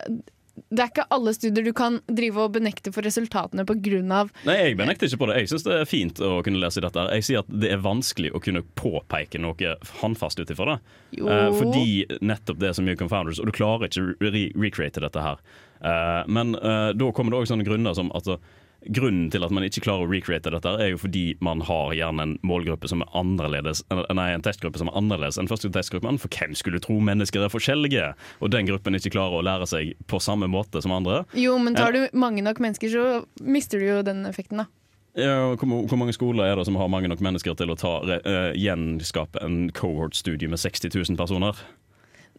[SPEAKER 2] det er ikke alle studier du kan drive og benekte for resultatene pga.
[SPEAKER 1] Nei, jeg benekter ikke på det. Jeg syns det er fint å kunne lese dette. Jeg sier at det er vanskelig å kunne påpeke noe håndfast ut ifra det. Eh, fordi nettopp det er så mye confounders, og du klarer ikke å re recreate dette her. Eh, men eh, da kommer det òg sånne grunner som altså, Grunnen til at man ikke klarer å recreate dette, er jo fordi man har gjerne en målgruppe som er annerledes Nei, en testgruppe som er annerledes enn første testgruppen. For hvem skulle tro mennesker er forskjellige? Og den gruppen ikke klarer å lære seg på samme måte som andre.
[SPEAKER 2] Jo, men tar du mange nok mennesker, så mister du jo den effekten, da.
[SPEAKER 1] Ja, hvor, hvor mange skoler er det som har mange nok mennesker til å ta, uh, gjenskape en cohort-studie med 60 000 personer?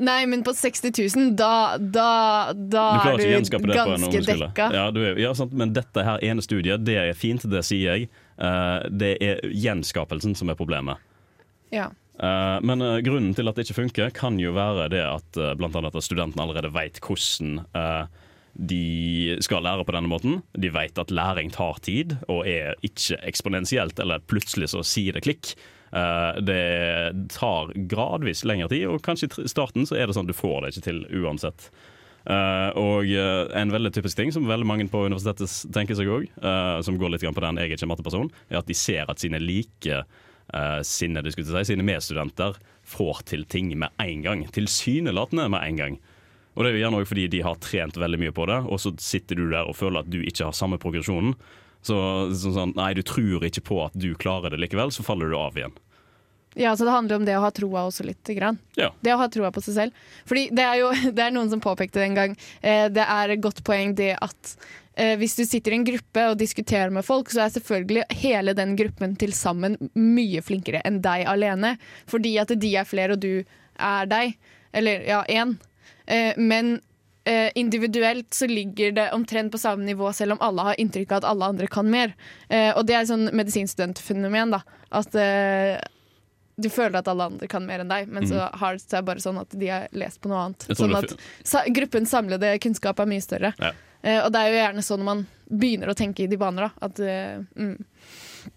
[SPEAKER 2] Nei, men på 60 000, da, da, da
[SPEAKER 1] Du
[SPEAKER 2] er du
[SPEAKER 1] det
[SPEAKER 2] ganske dekka.
[SPEAKER 1] Ja, du er, ja, sant, men dette her ene studiet, det er fint, det sier jeg. Uh, det er gjenskapelsen som er problemet.
[SPEAKER 2] Ja.
[SPEAKER 1] Uh, men uh, grunnen til at det ikke funker, kan jo være det at uh, blant annet at studentene allerede vet hvordan de skal lære på denne måten. De vet at læring tar tid, og er ikke eksponentielt, eller plutselig så sier det klikk. Eh, det tar gradvis lengre tid, og kanskje i starten så er det sånn at du får det ikke til uansett. Uh, og uh, en veldig typisk ting som veldig mange på universitetet tenker seg òg, som går litt på den jeg er ikke matteperson, er at de ser at sine like uh, jeg si, sine medstudenter får til ting med en gang. Tilsynelatende med en gang. Og det er jo gjerne òg fordi de har trent veldig mye på det, og så sitter du der og føler at du ikke har samme progresjonen. Så sånn, nei, du tror ikke på at du klarer det likevel, så faller du av igjen.
[SPEAKER 2] ja, så det handler om det å ha troa også lite grann.
[SPEAKER 1] Ja.
[SPEAKER 2] Det å ha troa på seg selv. Fordi det er jo [laughs] det er noen som påpekte det en gang. Eh, det er et godt poeng det at eh, hvis du sitter i en gruppe og diskuterer med folk, så er selvfølgelig hele den gruppen til sammen mye flinkere enn deg alene. Fordi at de er flere, og du er deg. Eller ja, én. Eh, men eh, individuelt så ligger det omtrent på samme nivå, selv om alle har inntrykk av at alle andre kan mer. Eh, og det er et sånn medisinstudentfenomen, da. At eh, du føler at alle andre kan mer enn deg, men så har det seg bare sånn at de har lest på noe annet. Sånn at sa gruppens samlede kunnskap er mye større.
[SPEAKER 1] Ja.
[SPEAKER 2] Eh, og det er jo gjerne sånn når man begynner å tenke i de baner, da. At, eh, mm.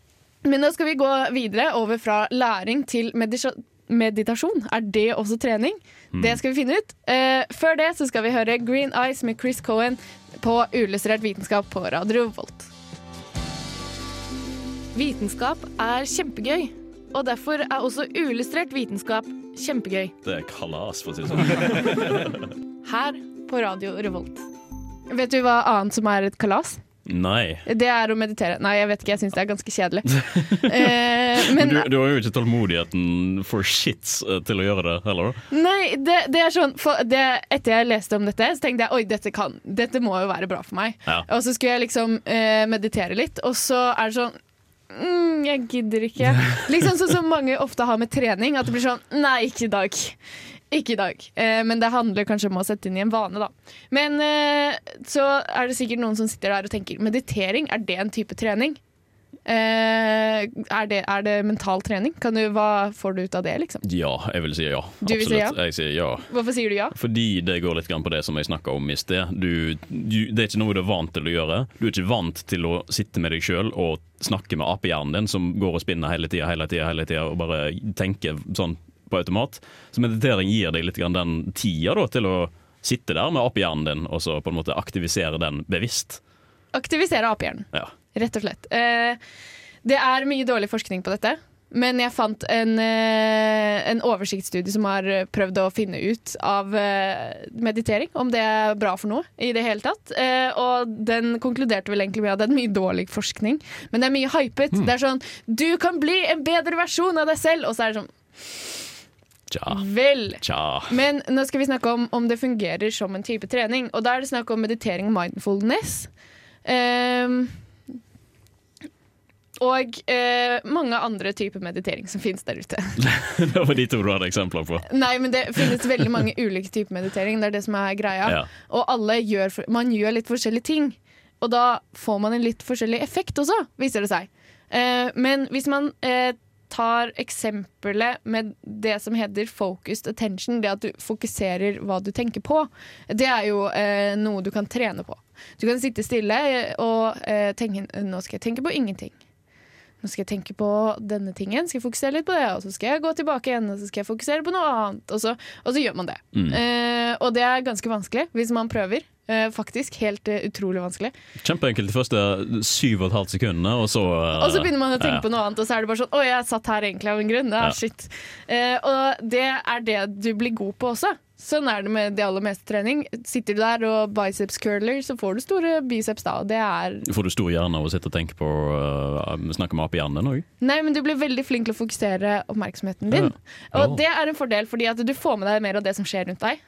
[SPEAKER 2] Men nå skal vi gå videre over fra læring til meditasjon. Er det også trening? Det skal vi finne ut. Uh, før det så skal vi høre Green Eyes med Chris Cohen på Uillustrert vitenskap på Radio Volt. Vitenskap er kjempegøy, og derfor er også uillustrert vitenskap kjempegøy.
[SPEAKER 1] Det er kalas, for å si det sånn. [laughs]
[SPEAKER 2] Her på Radio Revolt. Vet du hva annet som er et kalas?
[SPEAKER 1] Nei.
[SPEAKER 2] Det er å meditere. Nei, jeg vet ikke, jeg syns det er ganske kjedelig. [laughs] eh, men
[SPEAKER 1] Du, du har jo ikke tålmodigheten for shits eh, til å gjøre det heller.
[SPEAKER 2] Nei, det, det er sånn det, Etter jeg leste om dette, så tenkte jeg oi, dette, kan, dette må jo være bra for meg.
[SPEAKER 1] Ja.
[SPEAKER 2] Og så skulle jeg liksom eh, meditere litt, og så er det sånn mm, Jeg gidder ikke. [laughs] Liksom sånn som mange ofte har med trening. At det blir sånn Nei, ikke i dag. Ikke i dag. Eh, men det handler kanskje om å sette inn i en vane, da. Men eh, så er det sikkert noen som sitter der og tenker meditering, er det en type trening? Eh, er, det, er det mental trening? Kan du, hva får du ut av det, liksom?
[SPEAKER 1] Ja, jeg vil si ja.
[SPEAKER 2] Du vil si ja?
[SPEAKER 1] Jeg sier ja.
[SPEAKER 2] Hvorfor sier du ja?
[SPEAKER 1] Fordi det går litt på det som jeg snakka om i sted. Du, du, det er ikke noe du er vant til å gjøre. Du er ikke vant til å sitte med deg sjøl og snakke med apehjernen din, som går og spinner hele tida, hele tida, hele tida, og bare tenker sånn på automat. Så meditering gir deg litt grann den tida da, til å sitte der med apehjernen din, og så på en måte aktivisere den bevisst.
[SPEAKER 2] Aktivisere apehjernen.
[SPEAKER 1] Ja.
[SPEAKER 2] Rett og slett. Eh, det er mye dårlig forskning på dette. Men jeg fant en, eh, en oversiktsstudie som har prøvd å finne ut av eh, meditering, om det er bra for noe i det hele tatt. Og den konkluderte vel egentlig med at det er mye dårlig forskning, men det er mye hypet. Det er sånn Du kan bli en bedre versjon av deg selv! Og så er det sånn
[SPEAKER 1] Tja.
[SPEAKER 2] Vel.
[SPEAKER 1] Tja.
[SPEAKER 2] Men nå skal vi snakke om om det fungerer som en type trening. Og da er det snakk om meditering og mindfulness. Um, og eh, mange andre typer meditering som finnes der ute. [laughs]
[SPEAKER 1] Det var de to du hadde eksempler på.
[SPEAKER 2] Nei, men det finnes veldig mange ulike typer meditering. Det er det som er greia.
[SPEAKER 1] Ja.
[SPEAKER 2] Og alle gjør, man gjør litt forskjellige ting. Og da får man en litt forskjellig effekt også, viser det seg. Eh, men hvis man eh, tar eksempelet med det som heter focused attention, det at du fokuserer hva du tenker på, det er jo eh, noe du kan trene på. Du kan sitte stille eh, og eh, tenke nå skal jeg tenke på ingenting. Nå skal jeg tenke på denne tingen, skal jeg fokusere litt på det, og så skal jeg gå tilbake igjen og så skal jeg fokusere på noe annet. Og så, og så gjør man det.
[SPEAKER 1] Mm.
[SPEAKER 2] Eh, og det er ganske vanskelig hvis man prøver. Eh, faktisk helt eh, utrolig vanskelig.
[SPEAKER 1] Kjempeenkelt de første syv og et halvt sekundene, og så
[SPEAKER 2] Og så begynner man å tenke
[SPEAKER 1] ja.
[SPEAKER 2] på noe annet, og så er det bare sånn Å, jeg satt her egentlig av en grunn. Ja,
[SPEAKER 1] Ja.
[SPEAKER 2] shit. Eh, og det er det du blir god på også. Sånn er det med det aller meste trening. Sitter du der og biceps curler, så får du store biceps da. Og det er
[SPEAKER 1] Får du stor hjerne av å sitte og tenke på uh, snakke med apehjernen òg?
[SPEAKER 2] Nei, men du blir veldig flink til å fokusere oppmerksomheten din.
[SPEAKER 1] Ja.
[SPEAKER 2] Og det er en fordel, fordi at du får med deg mer av det som skjer rundt deg.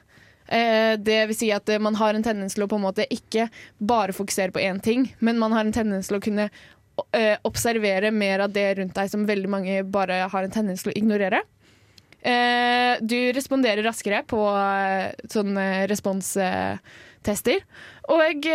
[SPEAKER 2] Eh, det vil si at eh, man har en tendens til å på en måte ikke bare fokusere på én ting, men man har en tendens til å kunne eh, observere mer av det rundt deg som veldig mange bare har en tendens til å ignorere. Du responderer raskere på sånne responstester, og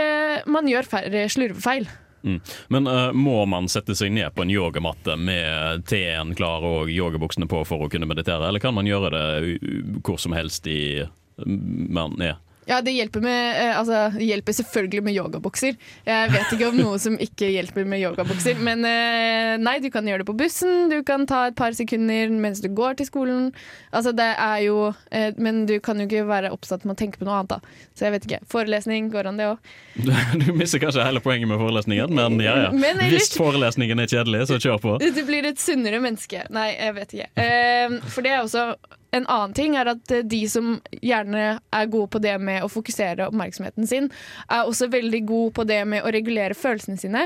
[SPEAKER 2] man gjør færre slurvefeil.
[SPEAKER 1] Mm. Men uh, må man sette seg ned på en yogamatte med teen klar og yogabuksene på for å kunne meditere, eller kan man gjøre det hvor som helst i man er?
[SPEAKER 2] Ja, det hjelper, med, eh, altså, det hjelper selvfølgelig med yogabukser. Jeg vet ikke om noe som ikke hjelper med yogabukser. Men eh, nei, du kan gjøre det på bussen, du kan ta et par sekunder mens du går til skolen. Altså, det er jo eh, Men du kan jo ikke være opptatt med å tenke på noe annet, da. Så jeg vet ikke. Forelesning, går an det òg? [laughs]
[SPEAKER 1] Du mister kanskje hele poenget med forelesningen, men ja, ja.
[SPEAKER 2] Men
[SPEAKER 1] Hvis forelesningen er kjedelig, så kjør på. [laughs]
[SPEAKER 2] Du blir et sunnere menneske. Nei, jeg vet ikke. For det er også en annen ting er at eh, de som gjerne er gode på det med å fokusere oppmerksomheten sin, er også veldig gode på det med å regulere følelsene sine.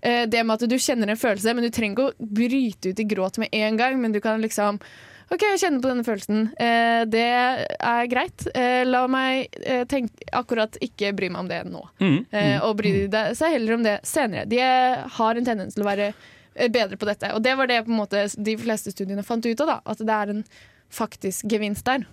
[SPEAKER 2] Eh, det med at du kjenner en følelse, men du trenger ikke å bryte ut i gråt med en gang, men du kan liksom OK, jeg kjenner på denne følelsen. Eh, det er greit. Eh, la meg eh, tenke akkurat ikke bry meg om det nå.
[SPEAKER 1] Mm.
[SPEAKER 2] mm, og bry seg heller om det senere. De har en tendens til å være bedre på dette. Og det var det på en måte de fleste studiene fant ut av, da. At det er en faktisk gevinst der.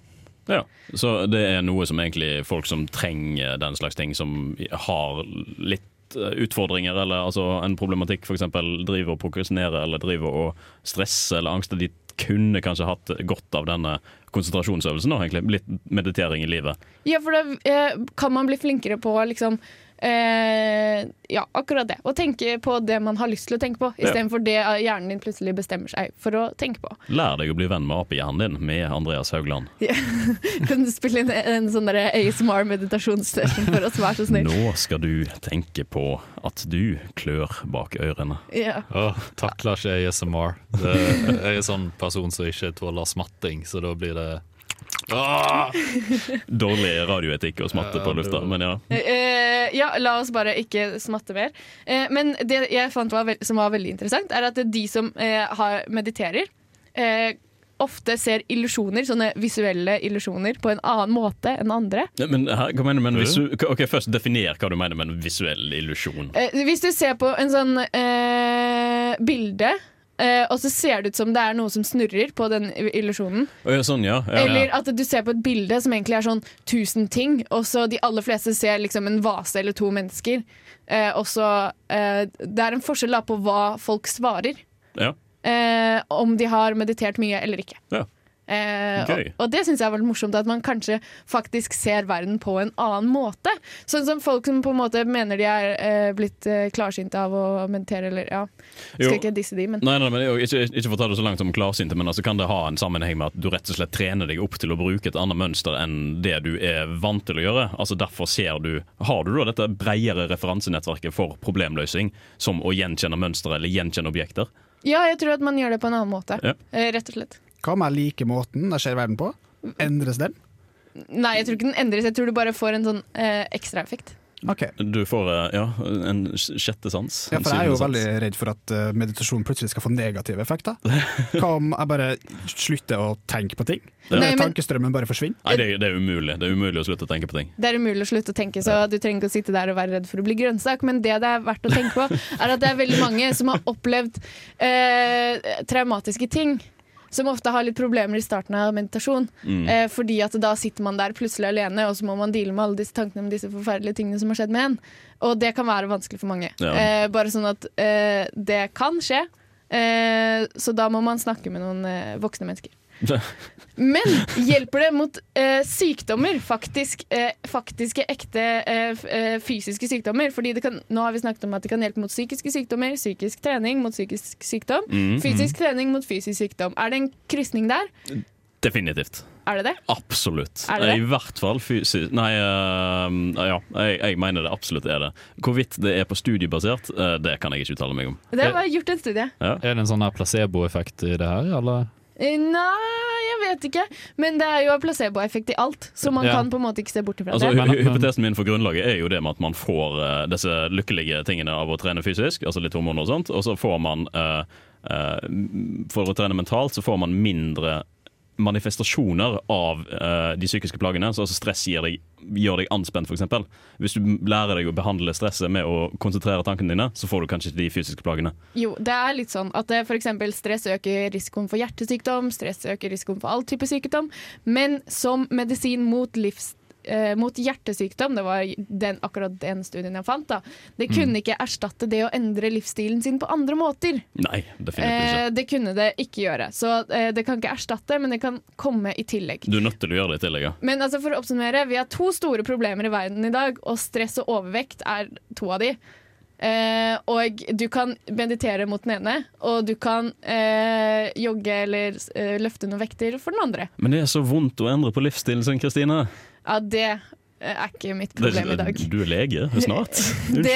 [SPEAKER 1] Ja, Så det er noe som egentlig folk som trenger den slags ting, som har litt eh, utfordringer eller altså en problematikk, f.eks. driver og prokrastinerer eller driver og stresser eller angster, de kunne kanskje hatt godt av denne konsentrasjonsøvelsen og egentlig litt meditering i livet.
[SPEAKER 2] Ja, for da eh, kan man bli flinkere på liksom eh, Ja, akkurat det. Å tenke på det man har lyst til å tenke på,
[SPEAKER 1] Ja.
[SPEAKER 2] istedenfor det eh, hjernen din plutselig bestemmer seg for å tenke på.
[SPEAKER 1] Lær deg å bli venn med apehjernen din med Andreas Haugland. [laughs]
[SPEAKER 2] Kan du spille inn en sånn ASMR-meditasjonssession for oss, vær så snill?
[SPEAKER 1] Nå skal du tenke på at du klør bak ørene.
[SPEAKER 2] Ja.
[SPEAKER 3] Oh, takler ikke ASMR. Det, jeg er sånn person som ikke tåler smatting, så da blir det Åh!
[SPEAKER 1] Dårlig radioetikk å smatte på lufta, men ja.
[SPEAKER 2] Eh, ja, la oss bare ikke smatte mer. Eh, men det jeg fant var som var veldig interessant, er at de som eh, har, mediterer, eh, ofte ser illusjoner, sånne visuelle illusjoner, på en annen måte enn andre.
[SPEAKER 1] Men her, hva mener du med visu Ok, Først definer hva du mener med en visuell illusjon.
[SPEAKER 2] Eh, hvis du ser på en sånn eh, bilde, eh, og så ser det ut som det er noe som snurrer på den illusjonen.
[SPEAKER 1] Å, ja, sånn, ja. ja,
[SPEAKER 2] Eller at du ser på et bilde som egentlig er sånn tusen ting, og så de aller fleste ser liksom en vase eller to mennesker. Uh, og så uh, Det er en forskjell da på hva folk svarer.
[SPEAKER 1] ja.
[SPEAKER 2] Om de har meditert mye eller ikke.
[SPEAKER 1] Ja.
[SPEAKER 2] Eh, og, og det syns jeg var litt morsomt, at man kanskje faktisk ser verden på en annen måte. Sånn som folk som på en måte mener de er eh, blitt eh, klarsynte av å meditere, eller ja. Skal
[SPEAKER 1] Jo.
[SPEAKER 2] ikke disse de, men
[SPEAKER 1] Nei, nei, men jo, ikke, ikke for å ta det så langt om klarsynte, men altså kan det ha en sammenheng med at du rett og slett trener deg opp til å bruke et annet mønster enn det du er vant til å gjøre. Altså Derfor ser du Har du da dette bredere referansenettverket for problemløsning, som å gjenkjenne mønstre eller gjenkjenne objekter?
[SPEAKER 2] Ja, jeg tror at man gjør det på en annen måte.
[SPEAKER 1] Ja.
[SPEAKER 2] Eh, rett og slett.
[SPEAKER 4] Hva om jeg liker måten det skjer verden på? Endres den?
[SPEAKER 2] Nei, jeg tror ikke den endres. Jeg tror du bare får en sånn eh, ekstraeffekt.
[SPEAKER 4] Okay.
[SPEAKER 1] Du får eh, ja, en sjette sans.
[SPEAKER 4] Ja, for jeg er jo
[SPEAKER 1] sans.
[SPEAKER 4] veldig redd for at eh, meditasjon plutselig skal få negative effekter. [laughs] Hva om jeg bare slutter å tenke på ting?
[SPEAKER 2] Nei, men-
[SPEAKER 4] Tankestrømmen bare forsvinner?
[SPEAKER 1] Nei, det, er- det er umulig. Det er umulig å slutte å tenke på ting.
[SPEAKER 2] Det er umulig å slutte å tenke, så du trenger ikke å sitte der og være redd for å bli grønnsak. Men det det er verdt å tenke på, er at det er veldig mange som har opplevd eh, traumatiske ting. Som ofte har litt problemer i starten av meditasjon.
[SPEAKER 1] Mm.
[SPEAKER 2] Eh, fordi at da sitter man der plutselig alene, og så må man deale med alle disse tankene om disse forferdelige tingene som har skjedd med en. Og det kan være vanskelig for mange.
[SPEAKER 1] Ja.
[SPEAKER 2] Eh, bare sånn at eh, det kan skje. Eh, så da må man snakke med noen eh, voksne mennesker. Men hjelper det mot eh, sykdommer? Faktisk, eh, faktiske, ekte eh, eh, fysiske sykdommer? Fordi det kan, nå har vi snakket om at det kan hjelpe mot psykiske sykdommer, psykisk trening mot psykisk sykdom,
[SPEAKER 1] Mm,
[SPEAKER 2] fysisk trening mot fysisk sykdom. Er det en krysning der?
[SPEAKER 1] Definitivt.
[SPEAKER 2] Er det det?
[SPEAKER 1] Absolutt.
[SPEAKER 2] Er det det?
[SPEAKER 1] I hvert fall fysisk Nei, uh, ja, jeg, jeg mener det absolutt er det. Hvorvidt det er på studiebasert, uh, det kan jeg ikke uttale meg om.
[SPEAKER 2] Det var gjort en studie.
[SPEAKER 3] Er det en sånn placeboeffekt i det her, eller?
[SPEAKER 2] Eh, Nei, jeg vet ikke. Men det er jo placeboeffekt i alt, så man
[SPEAKER 3] Ja.
[SPEAKER 2] kan på en måte ikke se bort ifra
[SPEAKER 1] Altså,
[SPEAKER 2] det.
[SPEAKER 3] Men-
[SPEAKER 1] hy- hypotesen min for grunnlaget er jo det med at man får eh, disse lykkelige tingene av å trene fysisk, altså litt hormoner og sånt, og så får man eh, eh, For å trene mentalt så får man mindre manifestasjoner av uh, de psykiske plagene. Så altså stress deg, gjør deg anspent, f.eks. Hvis du lærer deg å behandle stresset med å konsentrere tankene dine, så får du kanskje ikke de fysiske plagene.
[SPEAKER 2] Jo, det er litt sånn at eh, eksempel stress øker risikoen for hjertesykdom, stress øker risikoen for all type sykdom, men som medisin mot livs eh, mot hjertesykdom, det var den, akkurat den studien jeg fant, da. det kunne ikke erstatte det å endre livsstilen sin på andre måter.
[SPEAKER 1] Nei,
[SPEAKER 2] Eh, det kunne det ikke gjøre. Så eh, det kan ikke erstatte, men det kan komme i tillegg.
[SPEAKER 1] Du er nødt til å gjøre det i tillegg. ja.
[SPEAKER 2] Men altså for å oppsummere, vi har to store problemer i verden i dag, og stress og overvekt er to av de. Eh, og du kan meditere mot den ene, og du kan eh, jogge eller eh, løfte noen vekter for den andre.
[SPEAKER 1] Men det er så vondt å endre på livsstilen sin, Kristine.
[SPEAKER 2] Ja, det eh, er ikke mitt
[SPEAKER 1] Det
[SPEAKER 2] problem i dag.
[SPEAKER 1] Du er lege snart. [laughs]
[SPEAKER 2] Det,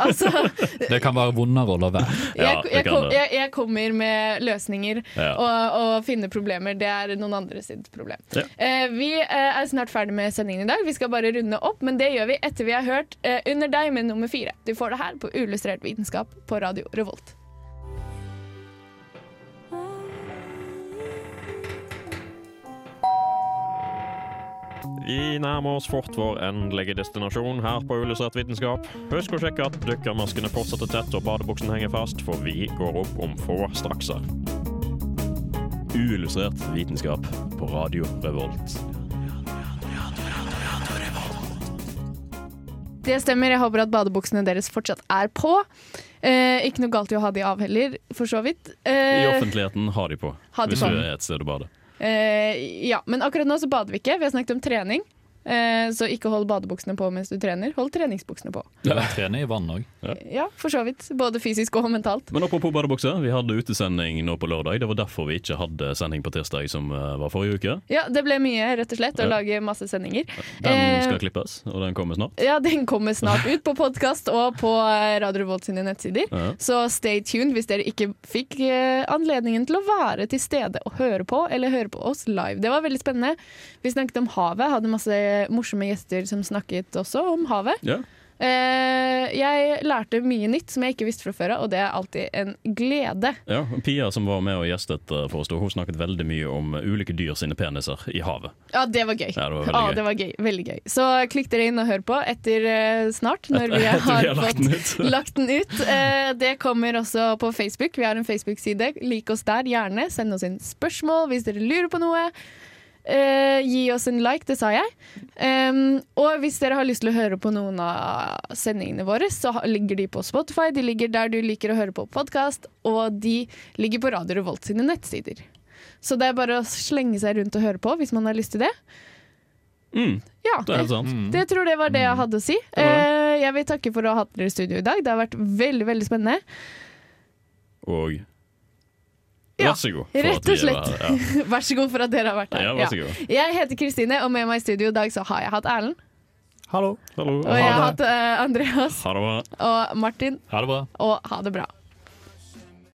[SPEAKER 2] altså, [laughs]
[SPEAKER 3] Det kan være vondere å la være.
[SPEAKER 1] Ja,
[SPEAKER 2] jeg, jeg, jeg, jeg kommer med løsninger
[SPEAKER 1] Ja.
[SPEAKER 2] og, og finner problemer. Det er noen andre sitt problem.
[SPEAKER 1] Ja.
[SPEAKER 2] Eh, vi eh, er snart ferdig med sendingen i dag. Vi skal bare runde opp, men det gjør vi etter vi har hørt eh, Under deg med nummer fire. Du får det her på Uillustrert vitenskap på Radio Revolt.
[SPEAKER 9] Vi nærmer oss fort vår endelige destinasjon her på Illustrert vitenskap. Husk å sjekke at dykkermaskene fortsetter tett og badebuksen henger fast, for vi går opp om få strakser.
[SPEAKER 1] Uillustrert vitenskap på Radio Revolt.
[SPEAKER 2] Det stemmer. Jeg håper at badebuksene deres fortsatt er på. Eh, ikke noe galt i å ha de av heller, for så vidt.
[SPEAKER 1] I
[SPEAKER 2] Eh,
[SPEAKER 1] offentligheten har de på,
[SPEAKER 2] Ha de
[SPEAKER 1] hvis
[SPEAKER 2] på.
[SPEAKER 1] du er et sted å bade.
[SPEAKER 2] Eh, ja, men akkurat nå så bader vi ikke. Vi har snakket om trening. Eh, så ikke hold badebuksene på mens du trener. Hold treningsbuksene på.
[SPEAKER 3] Ja, trene i vann òg.
[SPEAKER 2] Ja, for så vidt. Både fysisk og mentalt.
[SPEAKER 1] Men apropos badebukser, vi hadde utesending nå på lørdag. Det var derfor vi ikke hadde sending på tirsdag, som eh, var forrige uke.
[SPEAKER 2] Ja, det ble mye, rett og slett, å
[SPEAKER 1] Ja.
[SPEAKER 2] lage masse sendinger.
[SPEAKER 1] Den
[SPEAKER 2] Eh,
[SPEAKER 1] skal klippes, og den kommer snart.
[SPEAKER 2] Ja, den kommer snart ut på podkast og på Radio Revolt sine nettsider.
[SPEAKER 1] Ja.
[SPEAKER 2] Så stay tuned hvis dere ikke fikk anledningen til å være til stede og høre på, eller høre på oss live. Det var veldig spennende. Vi snakket om havet, hadde masse morsomme gjester som snakket også om havet.
[SPEAKER 1] Ja.
[SPEAKER 2] Eh, jeg lærte mye nytt som jeg ikke visste fra før av, og det er alltid en glede.
[SPEAKER 1] Ja, Pia som var med og gjestet eh, for oss, da, hun snakket veldig mye om ulike dyr sine peniser i havet.
[SPEAKER 2] Ja, det var gøy.
[SPEAKER 1] Ja, det var veldig
[SPEAKER 2] Ja,
[SPEAKER 1] gøy.
[SPEAKER 2] det var gøy. Veldig gøy. Så klikk dere inn og hør på etter eh, snart, når vi har,
[SPEAKER 1] vi har lagt den ut.
[SPEAKER 2] lagt den ut. Eh, det kommer også på Facebook. Vi har en Facebook-side. Lik oss der, gjerne. Send oss inn spørsmål hvis dere lurer på noe. Eh, gi oss en like, det sa jeg. Um, og hvis dere har lyst til å høre på noen av sendingene våre, så ligger de på Spotify. De ligger der du liker å høre på podkast, og de ligger på Radio Revolt sine nettsider. Så det er bare å slenge seg rundt og høre på hvis man har lyst til det.
[SPEAKER 1] Mm,
[SPEAKER 2] Ja,
[SPEAKER 1] det er helt sant.
[SPEAKER 2] det tror jeg var det jeg hadde å si. Eh, jeg vil takke for å ha hatt dere i studio i dag. Det har vært veldig veldig spennende.
[SPEAKER 1] Og
[SPEAKER 2] Ja,
[SPEAKER 1] vær så god.
[SPEAKER 2] rett og slett.
[SPEAKER 1] var. [laughs] Ja.
[SPEAKER 2] Vær så god for at dere har vært her.
[SPEAKER 1] Ja, vær så god.
[SPEAKER 2] Jeg heter Kristine, og med meg i studio i dag så har jeg hatt Erlend.
[SPEAKER 4] Hallo.
[SPEAKER 1] Hallo.
[SPEAKER 2] Og jeg har hatt uh, Andreas
[SPEAKER 1] Ha det bra.
[SPEAKER 2] og Martin.
[SPEAKER 3] Ha det bra.
[SPEAKER 2] Og ha det bra.